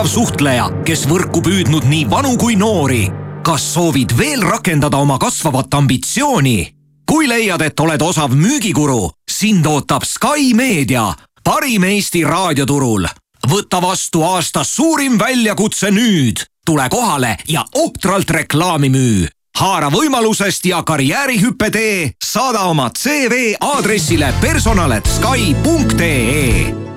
Speaker 14: Osav suhtleja, kes võrku püüdnud nii vanu kui noori. kas soovid veel rakendada oma kasvavat ambitsiooni? kui leiad, et oled osav müügikuru, sind ootab Sky Meedia, parim Eesti raadioturul.
Speaker 27: võta vastu aasta suurim väljakutse nüüd. tule kohale ja ohtralt reklaami müü. haara võimalusest ja karjäärihüppe tee, saada oma CV aadressile personal.sky.ee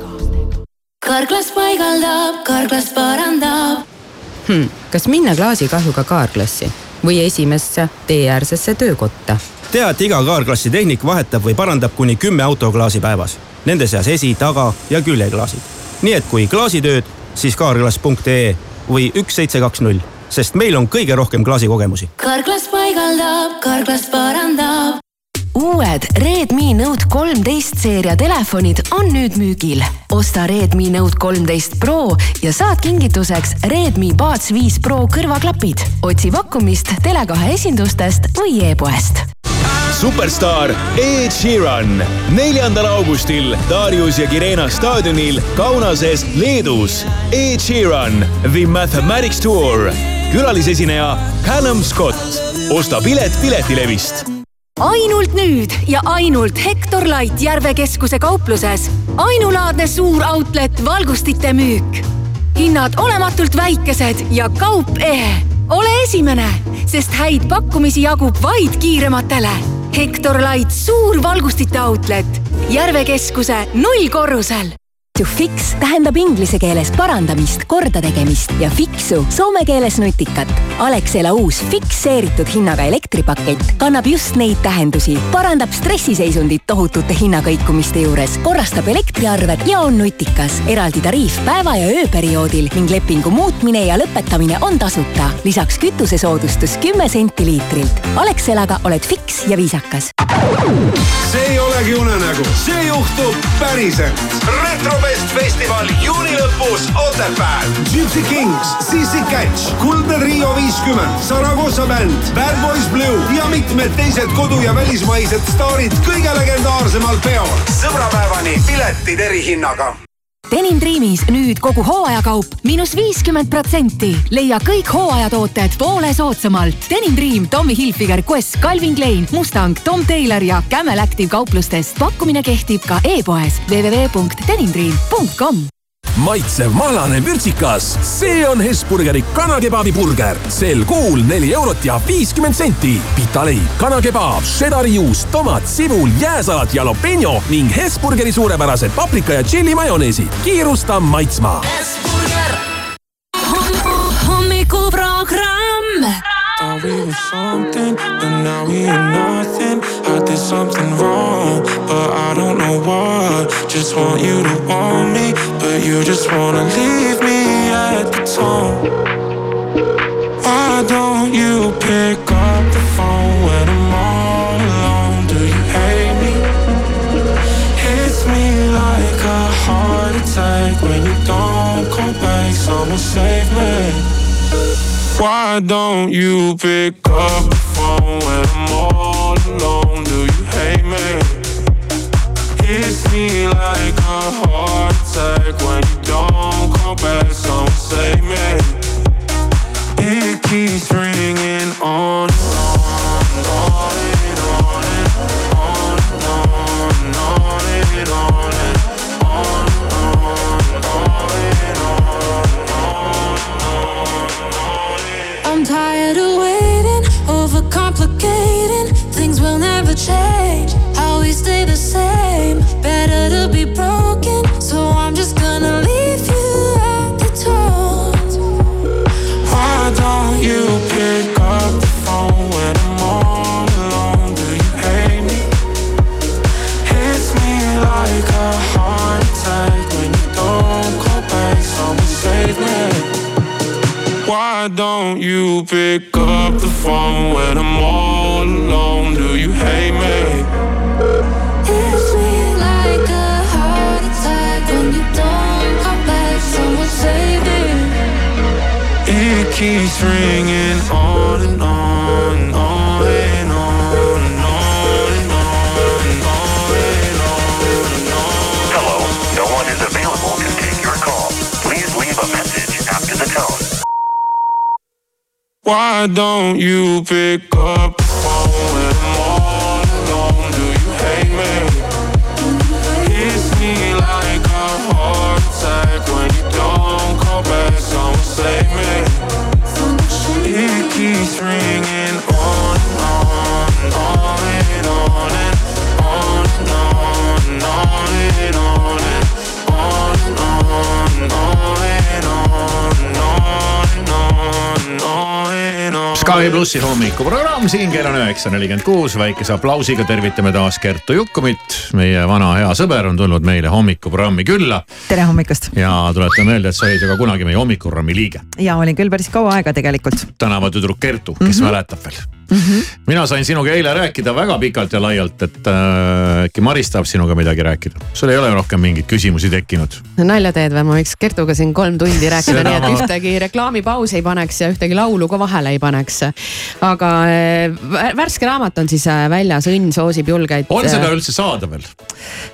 Speaker 12: karklas paigaldab, karklas parandab.
Speaker 21: hmm,. kas minna klaasikahjuga kaarklassi või esimesse teeäärsesse töökotta?
Speaker 28: tea, et iga kaarklassi tehnik vahetab või parandab kuni kümme autoklaasi päevas. Nende seas esi, taga ja küljeklaasid. nii et kui klaasitööd, siis kaarklass.ee või üks seitse kaks null, sest meil on kõige rohkem klaasikogemusi
Speaker 12: karklas paigaldab, karklas parandab.
Speaker 29: Uued Redmi Note kolmteist seeria telefonid on nüüd müügil. osta Redmi Note kolmteist Pro ja saad kingituseks Redmi Buds viis Pro kõrvaklapid. otsi pakkumist Tele2 esindustest või e-poest
Speaker 30: superstaar Ed Sheeran neljandal augustil Darius ja Kirena staadionil Kaunases, Leedus. Ed Sheeran The Mathematics Tour, külalisesineja Callum Scott. osta pilet Piletilevist
Speaker 3: ainult nüüd ja ainult Hektor Light Järve keskuse kaupluses. ainulaadne suur outlet valgustite müük. hinnad olematult väikesed ja kaup ehe. ole esimene, sest häid pakkumisi jagub vaid kiirematele. Hektor Light suur valgustite outlet Järve keskuse nullkorrusel
Speaker 16: To fix tähendab inglise keeles parandamist, kordategemist ja fixu soome keeles nutikat. Alexela uus fikseeritud hinnaga elektripakett kannab just neid tähendusi, parandab stressiseisundit tohutute hinnakõikumiste juures, korrastab elektriarved ja on nutikas. eraldi tariif päeva ja ööperioodil ning lepingu muutmine ja lõpetamine on tasuta. lisaks kütusesoodustus kümme senti liitrilt. Alexelaga oled fiks ja viisakas.
Speaker 17: see ei olegi unenägu, see juhtub päriselt. retrobest festival juuni lõpus Otepääl. Gypsy Kings, CC Catch, Kuldne Trio viiskümmend, Saragossa bänd, Bad Boys Blue ja mitmed teised kodu- ja välismaised staarid kõige legendaarsemal peol. sõbrapäevani piletid erihinnaga
Speaker 3: Denim Dreamis nüüd kogu hooajakaup miinus viiskümmend protsenti. leia kõik hooajatooted poole soodsamalt. Denim Dream, Tommy Hilfiger, Quest, Calvin Klein, Mustang, Tom Taylor ja Camel Active kauplustest. pakkumine kehtib ka e-poes www.denimdream.com
Speaker 13: maitsev mahlane vürtsikas, see on Hesburgeri kanakebabi burger. sel kuul neli eurot ja viiskümmend senti. pitaleib, kanakebaab, šedari juust, tomat, sibul, jääsalat, jalapeño ning Hesburgeri suurepärased paprika ja tšilli majoneesid. kiirusta maitsma.
Speaker 3: hommikuprogramm.
Speaker 31: Thought we were something, but now we ain't nothing. Did something wrong, but I don't know what. Just want you to want me, but you just wanna leave me at the tone. Why don't you pick up the phone when I'm all alone? Do you hate me? Hits me like a heart attack when you don't come back. Someone save me. Why don't you pick up the phone when I'm all alone? Do you hate me? Kiss me like a heart attack when you don't come back. Someone save me. It keeps ringing on on and on and on and on and on and on. And on.
Speaker 3: Overcomplicating. Things will never change. How we stay the
Speaker 26: on and on, and on.
Speaker 31: Hello, no one is available to take your call. Please leave a message after the tone.
Speaker 26: Why don't you pick up?
Speaker 4: Sky plussi hommikuprogramm siin kell on üheksa nelikümmend kuus, väikese aplausiga tervitame taas Kertu Jukkumit. meie vana hea sõber on tulnud meile hommikuprogrammi külla
Speaker 9: tere hommikust
Speaker 4: ja tuletan meelde, et sa olid ju ka kunagi meie hommikuprogrammi liige.
Speaker 9: ja olin küll päris kaua aega tegelikult
Speaker 4: tänavatüdruk Kertu, kes mm. -hmm. mäletab veel mm. -hmm. mina sain sinuga eile rääkida väga pikalt ja laialt, et äh, äkki Maris tahab sinuga midagi rääkida. sul ei ole rohkem mingeid küsimusi tekkinud?
Speaker 8: nalja teed või, ma võiks Kertuga siin kolm tundi rääkida,
Speaker 4: Seda
Speaker 8: nii et
Speaker 4: ma-
Speaker 8: ühtegi reklaamipausi ei paneks ja ühtegi laulu ka vahele ei paneks. aga äh, vä- värske raamat on siis äh, väljas, Õnn soosib julgeid.
Speaker 4: on seda
Speaker 8: äh,
Speaker 4: üldse saadaval?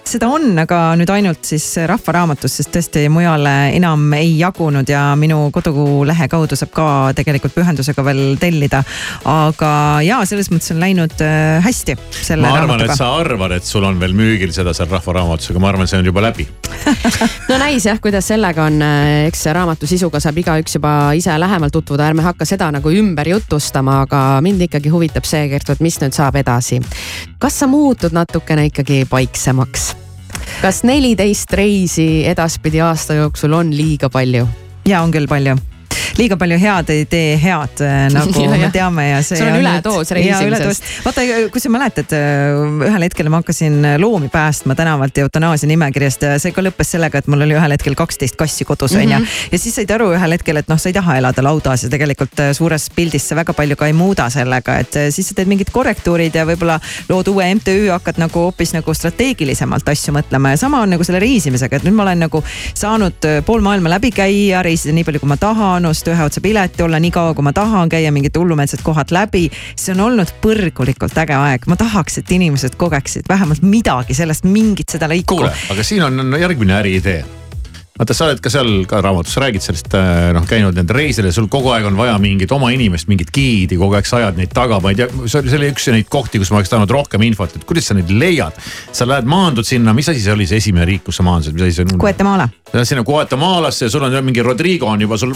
Speaker 9: seda on, aga nüüd ainult siis Rahva Raamatus, sest tõesti mujale enam ei jagunud ja minu kodulehe kaudu saab ka tegelikult pühendusega veel tellida. aga ja selles mõttes on läinud äh, hästi
Speaker 4: ma arvan, et sa arvad, et sul on veel müügil seda seal Rahva Raamatus, aga ma arvan, see on juba läbi.
Speaker 8: no näis jah, kuidas sellega on, eks raamatu sisuga saab igaüks juba ise lähemalt tutvuda, ärme hakka seda nagu ümber jutustama, aga mind ikkagi huvitab see, Kertu, et mis nüüd saab edasi. kas sa muutud natukene ikkagi paiksemaks? kas neliteist reisi edaspidi aasta jooksul on liiga palju?
Speaker 9: ja on küll palju liiga palju head ei tee head, äh, nagu
Speaker 8: Ja,
Speaker 9: me teame ja see.
Speaker 8: Sul on üledoos reisimisest.
Speaker 9: vaata, kui sa mäletad, äh, ühel hetkel ma hakkasin loomi päästma tänavalt eutanaasia nimekirjast ja see ka lõppes sellega, et mul oli ühel hetkel kaksteist kassi kodus onju mm. -hmm. ja siis said aru ühel hetkel, et noh, sa ei taha elada laudas ja tegelikult äh, suures pildis sa väga palju ka ei muuda sellega, et äh, siis sa teed mingid korrektuurid ja võib-olla lood uue MTÜ, hakkad nagu hoopis nagu strateegilisemalt asju mõtlema ja sama on nagu selle reisimisega, et nüüd ma olen nagu saanud äh, pool maailma läbi käia, reisida nii palju, kui ma tahan, osta ühe otsa pileti, olla nii kaua, kui ma tahan, käia mingid hullumeelsed kohad läbi. see on olnud põrgulikult äge aeg, ma tahaks, et inimesed kogeksid vähemalt midagi sellest, mingit seda lõiku.
Speaker 4: kuule, aga siin on järgmine äriidee vaata, sa oled ka seal ka raamatus räägid sellest äh, noh, käinud nendel reisidel, sul kogu aeg on vaja mingit oma inimest, mingit giidi, kogu aeg sa ajad neid taga, ma ei tea, see oli, see oli üks neid kohti, kus ma oleks tahtnud rohkem infot, et kuidas sa neid leiad. sa lähed, maandud sinna, mis asi see oli, see esimene riik, kus sa maandusid, mis asi see on?
Speaker 9: Guatemala.
Speaker 4: Sinna Guatemalasse ja sul on mingi Rodrigo on juba sul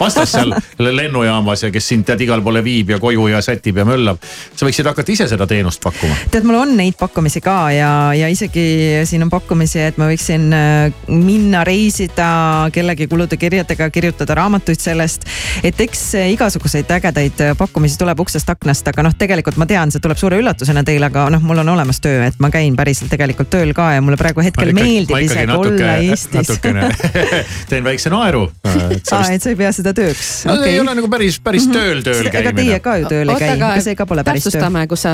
Speaker 4: vastas seal lennujaamas ja kes sind tead igale poole viib ja koju ja sätib ja möllab. sa võiksid hakata ise seda teenust pakkuma.
Speaker 9: tead, mul on neid pakkumisi ka ja, ja isegi siin on pakkumisi, et ma võiksin äh, minna reisida kellegi kulude kirjadega, kirjutada raamatuid sellest. et eks igasuguseid ägedaid pakkumisi tuleb uksest aknast, aga noh, tegelikult ma tean, see tuleb suure üllatusena teile, aga noh, mul on olemas töö, et ma käin päriselt tegelikult tööl ka ja mulle praegu hetkel meeldib isegi olla Eestis.
Speaker 4: Natukene teen väikse naeru.
Speaker 9: aa, et sa ei pea seda tööks
Speaker 4: no
Speaker 9: okay.
Speaker 4: ei ole nagu päris, päris tööl, tööl
Speaker 9: ega
Speaker 4: käimine.
Speaker 9: teie ka ju tööl ei käi, ega see ka pole päris töö.
Speaker 8: täpsustame, kus sa,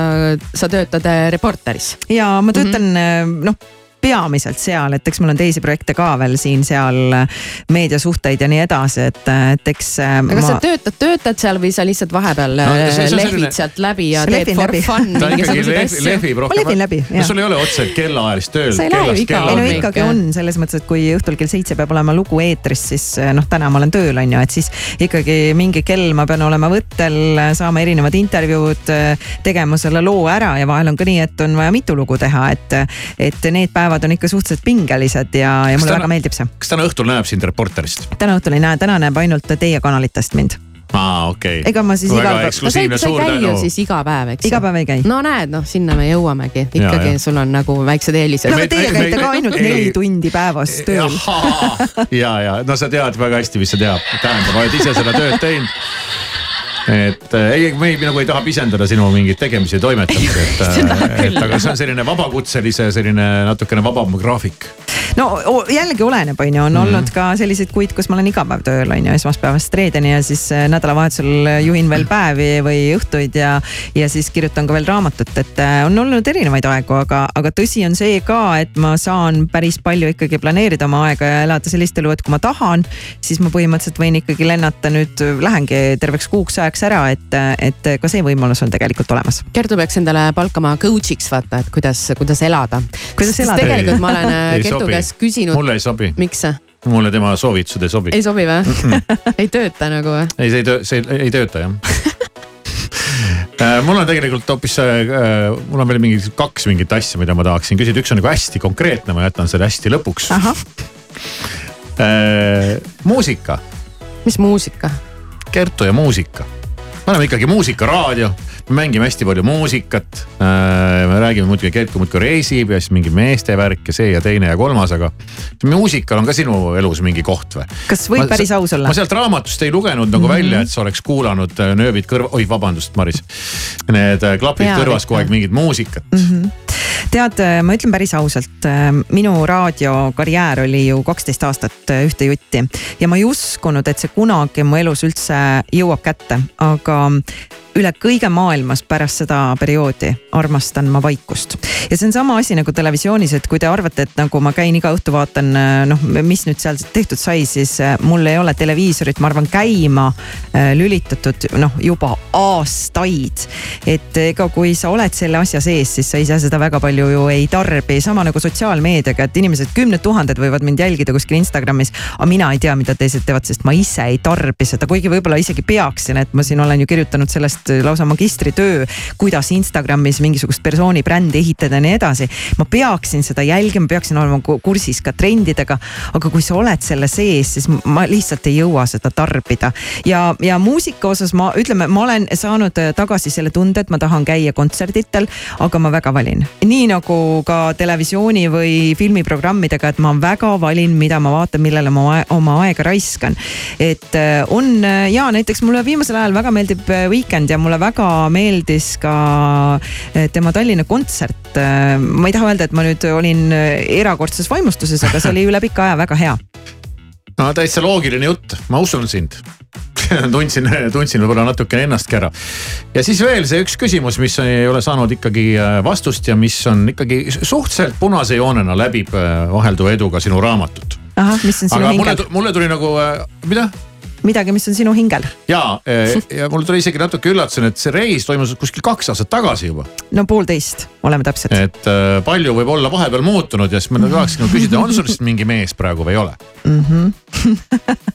Speaker 8: sa töötad äh, Reporteris.
Speaker 9: ja ma töötan mm -hmm. noh peamiselt seal, et eks mul on teisi projekte ka veel siin-seal, meediasuhteid ja nii edasi, et, et eks. äh,
Speaker 8: aga kas sa töötad, töötad seal või sa lihtsalt vahepeal
Speaker 4: No,
Speaker 8: no,
Speaker 4: on
Speaker 8: lehvid
Speaker 4: selline-
Speaker 8: sealt läbi ja
Speaker 9: See
Speaker 8: teed for
Speaker 9: läbi.
Speaker 8: fun mingisuguseid asju?
Speaker 4: lehvib rohkem.
Speaker 9: Ma lehvin läbi,
Speaker 4: no
Speaker 9: jah.
Speaker 4: sul ei ole otseselt kellaajalist tööl.
Speaker 9: sa ei lähe ju iga. ei no ikkagi on selles mõttes, et kui õhtul kell seitse peab olema lugu eetris, siis noh, täna ma olen tööl, on ju, et siis ikkagi mingi kell ma pean olema võttel, saama erinevad intervjuud, tegema selle loo ära ja vahel on ka nii, et on vaja mitu lugu teha, et, et need päevad on ikka suhteliselt pingelised ja, ja mulle
Speaker 4: täna-
Speaker 9: väga meeldib see.
Speaker 4: kas täna õhtul näeb sind Reporterist?
Speaker 9: täna õhtul ei näe, täna näeb ainult teie kanalitest mind.
Speaker 4: aa, okei okay.
Speaker 9: Ega ma siis iga päev-
Speaker 8: no sa ei, sa ei käi ju siis iga päev, eks?
Speaker 9: Iga päev ei käi.
Speaker 8: no näed, noh, sinna me jõuamegi,
Speaker 4: Ja,
Speaker 8: ikkagi
Speaker 4: ja.
Speaker 8: sul on nagu väiksed eelised.
Speaker 9: no aga teie käite ka ainult neli tundi päevas tööl.
Speaker 4: ja, ja no sa tead väga hästi, mis see teab, tähendab, oled ise seda tööd teinud et äh, ei, me ei, nagu ei taha pisendada sinu mingeid tegemisi ja toimetamisi, et, äh, et aga see on selline vabakutselise selline natukene vabam graafik.
Speaker 9: no jällegi oleneb, on ju, on
Speaker 2: Mhm.
Speaker 9: olnud ka selliseid kuid, kus ma olen iga päev tööl, on ju, esmaspäevast reedeni ja siis äh, nädalavahetusel juhin veel päevi või õhtuid ja, ja siis kirjutan ka veel raamatut, et on olnud erinevaid aegu, aga, aga tõsi on see ka, et ma saan päris palju ikkagi planeerida oma aega ja elada sellist elu, et kui ma tahan, siis ma põhimõtteliselt võin ikkagi lennata nüüd, lähengi terveks kuuks ajaks ära, et, et ka see võimalus on tegelikult olemas.
Speaker 8: Kertu peaks endale palkama coach'iks vaata, et kuidas, kuidas elada.
Speaker 9: Kuidas elada?
Speaker 8: tegelikult ma olen äh, Kertu käest küsinud.
Speaker 4: mulle ei sobi.
Speaker 8: miks?
Speaker 4: mulle tema soovitused ei sobi.
Speaker 8: ei sobi või? ei tööta nagu või?
Speaker 4: ei, see ei töö, see ei, ei tööta jah Äh, mul on tegelikult hoopis, mul on veel mingi kaks mingit asja, mida ma tahaksin küsida, üks on nagu hästi konkreetne, ma jätan selle hästi lõpuks. muusika,
Speaker 8: mis muusika?
Speaker 4: Kertu ja muusika. Me oleme ikkagi muusikaraadio, me mängime hästi palju muusikat. me räägime muidugi, Kertu muudkui reisib ja siis mingi meeste värk ja see ja teine ja kolmas, aga muusikal on ka sinu elus mingi koht või?
Speaker 9: kas võib päris aus olla?
Speaker 4: ma sealt raamatust ei lugenud nagu mm -hmm. välja, et sa oleks kuulanud äh, nööbid kõrva, oi vabandust, Maris. Need äh, klapid
Speaker 9: Jaa,
Speaker 4: kõrvas kogu aeg mingit muusikat.
Speaker 9: mm. -hmm. tead, ma ütlen päris ausalt, minu raadiokarjäär oli ju kaksteist aastat äh, ühte jutti ja ma ei uskunud, et see kunagi mu elus üldse jõuab kätte, aga from üle kõige maailmas pärast seda perioodi armastan ma vaikust. ja see on sama asi nagu televisioonis, et kui te arvate, et nagu ma käin iga õhtu vaatan, noh, mis nüüd seal tehtud sai, siis äh, mul ei ole televiisorit, ma arvan, käima äh, lülitatud noh, juba aastaid. et ega kui sa oled selle asja sees, siis sa ise seda väga palju ju ei tarbi, sama nagu sotsiaalmeediaga, et inimesed, kümned tuhanded võivad mind jälgida kuskil Instagramis. aga mina ei tea, mida teised teevad, sest ma ise ei tarbi seda, kuigi võib-olla isegi peaksin, et ma siin olen ju kirjutanud sellest lausa magistritöö, kuidas Instagramis mingisugust persooni brändi ehitada ja nii edasi. ma peaksin seda jälgima, peaksin olema ku- kursis ka trendidega, aga kui sa oled selle sees, siis ma lihtsalt ei jõua seda tarbida. ja, ja muusika osas ma ütleme, ma olen saanud äh, tagasi selle tunde, et ma tahan käia kontserditel, aga ma väga valin. nii nagu ka televisiooni või filmiprogrammidega, et ma väga valin, mida ma vaatan, millele ma oma aega raiskan. et äh, on äh, ja näiteks mulle viimasel ajal väga meeldib äh, Weekend ja mulle väga meeldis ka äh, tema Tallinna kontsert. ma ei taha öelda, et ma nüüd olin äh, erakordses vaimustuses, aga see oli üle pika aja väga hea.
Speaker 4: no täitsa loogiline jutt, ma usun sind. tundsin, tundsin võib-olla natukene ennastki ära. ja siis veel see üks küsimus, mis ei ole saanud ikkagi vastust ja mis on ikkagi suhteliselt punase joonena läbib vahelduva eduga sinu raamatut.
Speaker 9: ahah, mis on sinu hingel?,
Speaker 4: mulle tuli nagu, mida?
Speaker 9: midagi, mis on sinu hingel?
Speaker 4: ja, ja mul tuli isegi natuke üllatusena, et see reis toimus kuskil kaks aastat tagasi juba.
Speaker 9: no poolteist, oleme täpsed.
Speaker 4: et äh, palju võib olla vahepeal muutunud ja siis ma tahaksin nagu küsida, on sul siis mingi mees praegu või ei ole?
Speaker 9: mm. -hmm.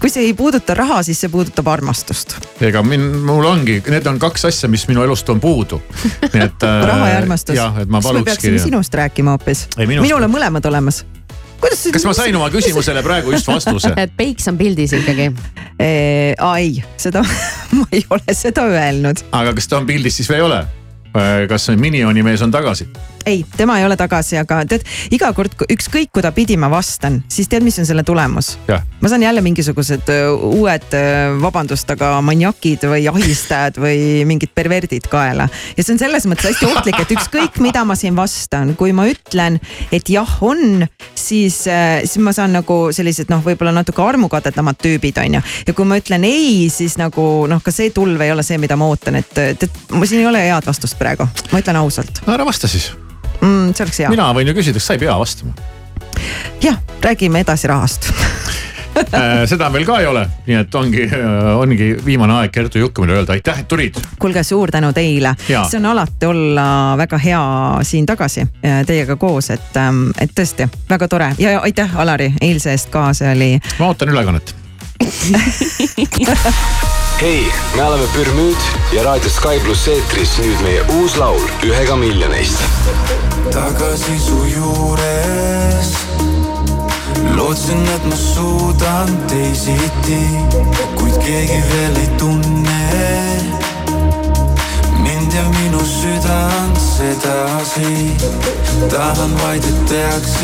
Speaker 9: kui see ei puuduta raha, siis see puudutab armastust.
Speaker 4: ega min-, mul ongi, need on kaks asja, mis minu elust on puudu. nii et.
Speaker 9: raha ja armastus.
Speaker 4: jah, et ma
Speaker 9: siis me
Speaker 4: palukski
Speaker 9: peaksime. sinust rääkima hoopis. Minul on mõlemad olemas. Kuidas see?
Speaker 4: kas ma sain oma küsimusele praegu just vastuse?
Speaker 8: et peiks on pildis ikkagi.
Speaker 9: aa ei, seda ma ei ole seda öelnud.
Speaker 4: aga kas ta on pildis siis või ei ole? kas Minioni mees on tagasi?
Speaker 9: ei, tema ei ole tagasi, aga tead iga kord, ükskõik kuda pidi ma vastan, siis tead, mis on selle tulemus? ma saan jälle mingisugused öö, uued, vabandust, aga maniakid või ahistajad või mingid perverdid kaela. ja see on selles mõttes hästi ohtlik, et ükskõik, mida ma siin vastan, kui ma ütlen, et jah, on, siis, siis ma saan nagu sellised noh, võib-olla natuke armukadedamad tüübid on ju. ja kui ma ütlen ei, siis nagu noh, ka see tulv ei ole see, mida ma ootan, et tead, mul siin ei ole head vastust praegu, ma ütlen ausalt
Speaker 4: no ära vasta siis.
Speaker 9: mm,. see oleks hea.
Speaker 4: mina võin ju küsida, kas sa ei pea vastama.
Speaker 9: jah, räägime edasi rahast
Speaker 4: Äh, seda meil ka ei ole, nii et ongi, ongi viimane aeg Kertu Jukkamile öelda aitäh, et tulid.
Speaker 9: kuulge, suur tänu teile, see on alati olla väga hea siin tagasi äh, teiega koos, et, et tõesti väga tore ja aitäh, Alari, eilse eest ka, see oli.
Speaker 4: ma ootan ülekannet.
Speaker 32: hei, me oleme Pürmüüd ja raadio Sky pluss eetris nüüd meie uus laul ühega miljonist.
Speaker 26: tagasi su juures. lootsin, et ma suudan teisiti, kuid keegi veel ei tunne mind ja minu südant sedasi. tahan vaid, et teaksid,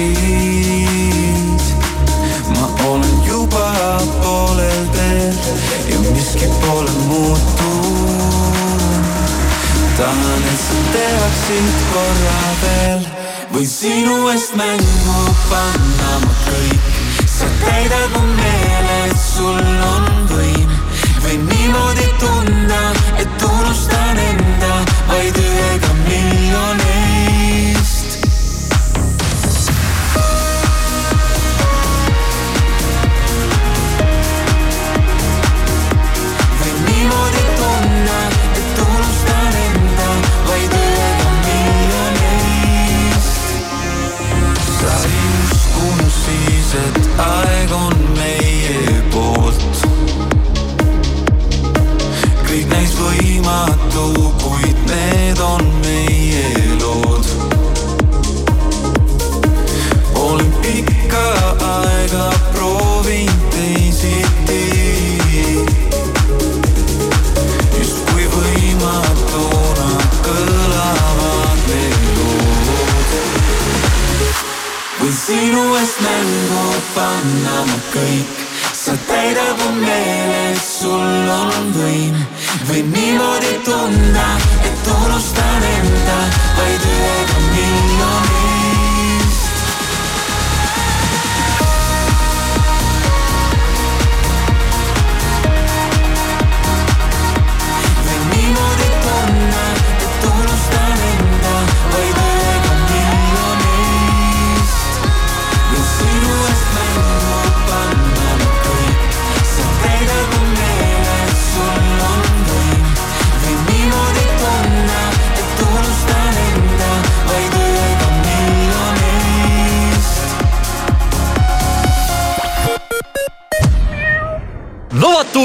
Speaker 26: juba poolel teel ja miski pole muutunud. tahan, et sa teaksid korra veel,
Speaker 32: võin sinu eest mängu panna ma kõik, sa täidad mu meele, et sul on võim. võin niimoodi tunda, et unustan enda vaid ühega miljonist. võimatu, kuid need on meie lood. olen pikka aega proovinud teisiti. justkui võimatuna kõlavad need lood. võin sinu eest mängu panna ma kõik, sa täidad mu meele, et sul on võim. võin niimoodi tunda,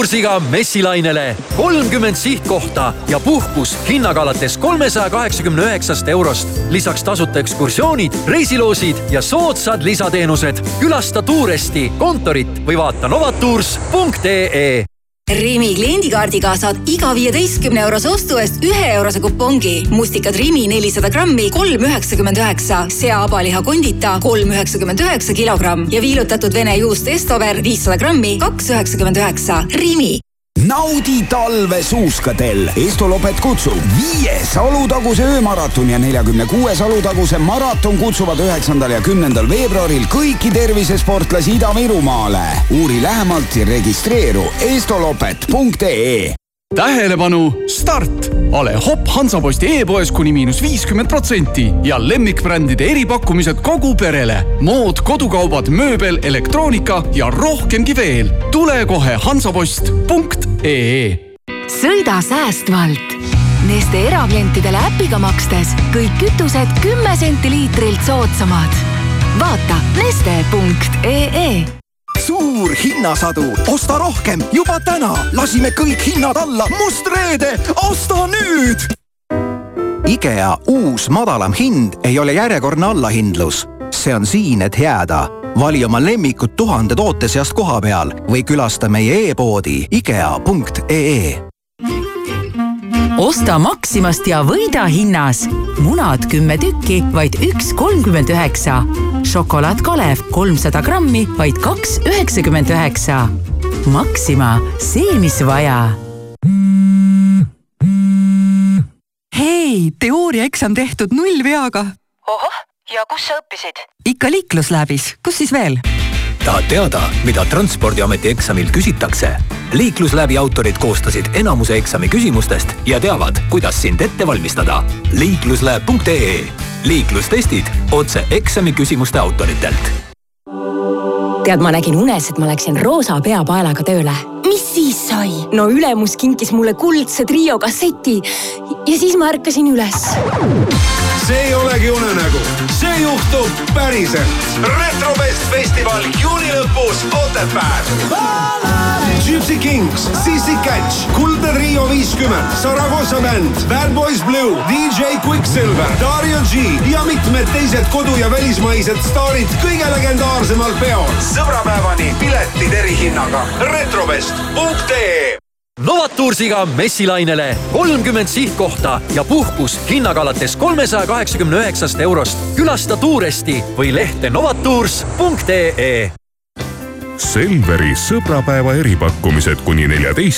Speaker 33: Novatursiga messilainele kolmkümmend sihtkohta ja puhkus hinnaga alates kolmesaja kaheksakümne üheksast eurost. lisaks tasuta ekskursioonid, reisiloosid ja soodsad lisateenused. külasta Tuuresti kontorit või vaata novatours.ee
Speaker 15: Rimi kliendikaardiga saad iga viieteistkümne eurose ostu eest ühe eurose kupongi. mustikad Rimi nelisada grammi, kolm üheksakümmend üheksa, sea-abaliha kondita kolm üheksakümmend üheksa kilogramm ja viilutatud vene juust Estover viissada grammi, kaks üheksakümmend üheksa. Rimi
Speaker 34: naudi talve suuskadel. Estolopet kutsub viies Alutaguse öömaraton ja neljakümne kuues Alutaguse maraton kutsuvad üheksandal ja kümnendal veebruaril kõiki tervisesportlasi Ida-Virumaale. uuri lähemalt ja registreeru estolopet.ee
Speaker 14: tähelepanu, start! ole Hopp Hansaposti e-poes kuni miinus viiskümmend protsenti ja lemmikbrändide eripakkumised kogu perele. mood, kodukaubad, mööbel, elektroonika ja rohkemgi veel. tule kohe hansapost.ee
Speaker 15: sõida säästvalt. Neste eraklientidele äpiga makstes kõik kütused kümme senti liitrilt soodsamad. vaata neste.ee
Speaker 35: suur hinnasadu, osta rohkem juba täna, lasime kõik hinnad alla, must reede, osta nüüd.
Speaker 36: IKEA uus madalam hind ei ole järjekordne allahindlus, see on siin, et jääda. vali oma lemmikud tuhande toote seast koha peal või külasta meie e-poodi IKEA.ee
Speaker 16: osta Maximast ja võida hinnas. munad kümme tükki, vaid üks kolmkümmend üheksa. šokolaad Kalev kolmsada grammi, vaid kaks üheksakümmend üheksa. Maxima, see, mis vaja
Speaker 9: hei, teooriaeksam tehtud nullveaga.
Speaker 37: ohoh, ja kus sa õppisid?
Speaker 9: ikka liiklusläbis, kus siis veel?
Speaker 38: Tahad teada, mida Transpordiameti eksamil küsitakse? liiklusläbi autorid koostasid enamuse eksami küsimustest ja teavad, kuidas sind ette valmistada. liiklusläeb.ee liiklustestid otse eksami küsimuste autoritelt
Speaker 39: tead, ma nägin unes, et ma läksin roosa peapaelaga tööle. Mis siis sai? no ülemus kinkis mulle kuldse trio kasseti ja siis ma ärkasin üles.
Speaker 17: see ei olegi unenägu, see juhtub päriselt. retrofest festival juuni lõpus Otepääl. Gypsy Kings, Sissi Catch, Kuldne Trio viiskümmend, Saragossa bänd, Bad Boys Blue, DJ Quicksilver, Dario G ja mitmed teised kodu- ja välismaised staarid kõige legendaarsemal peol. sõbrapäevani piletid erihinnaga. retrovest.ee
Speaker 33: Novatursiga messilainele kolmkümmend sihtkohta ja puhkus hinnaga alates kolmesaja kaheksakümne üheksast eurost. külasta Tuuresti või lehte novatours.ee
Speaker 13: Selveri sõbrapäeva eripakkumised kuni neljateist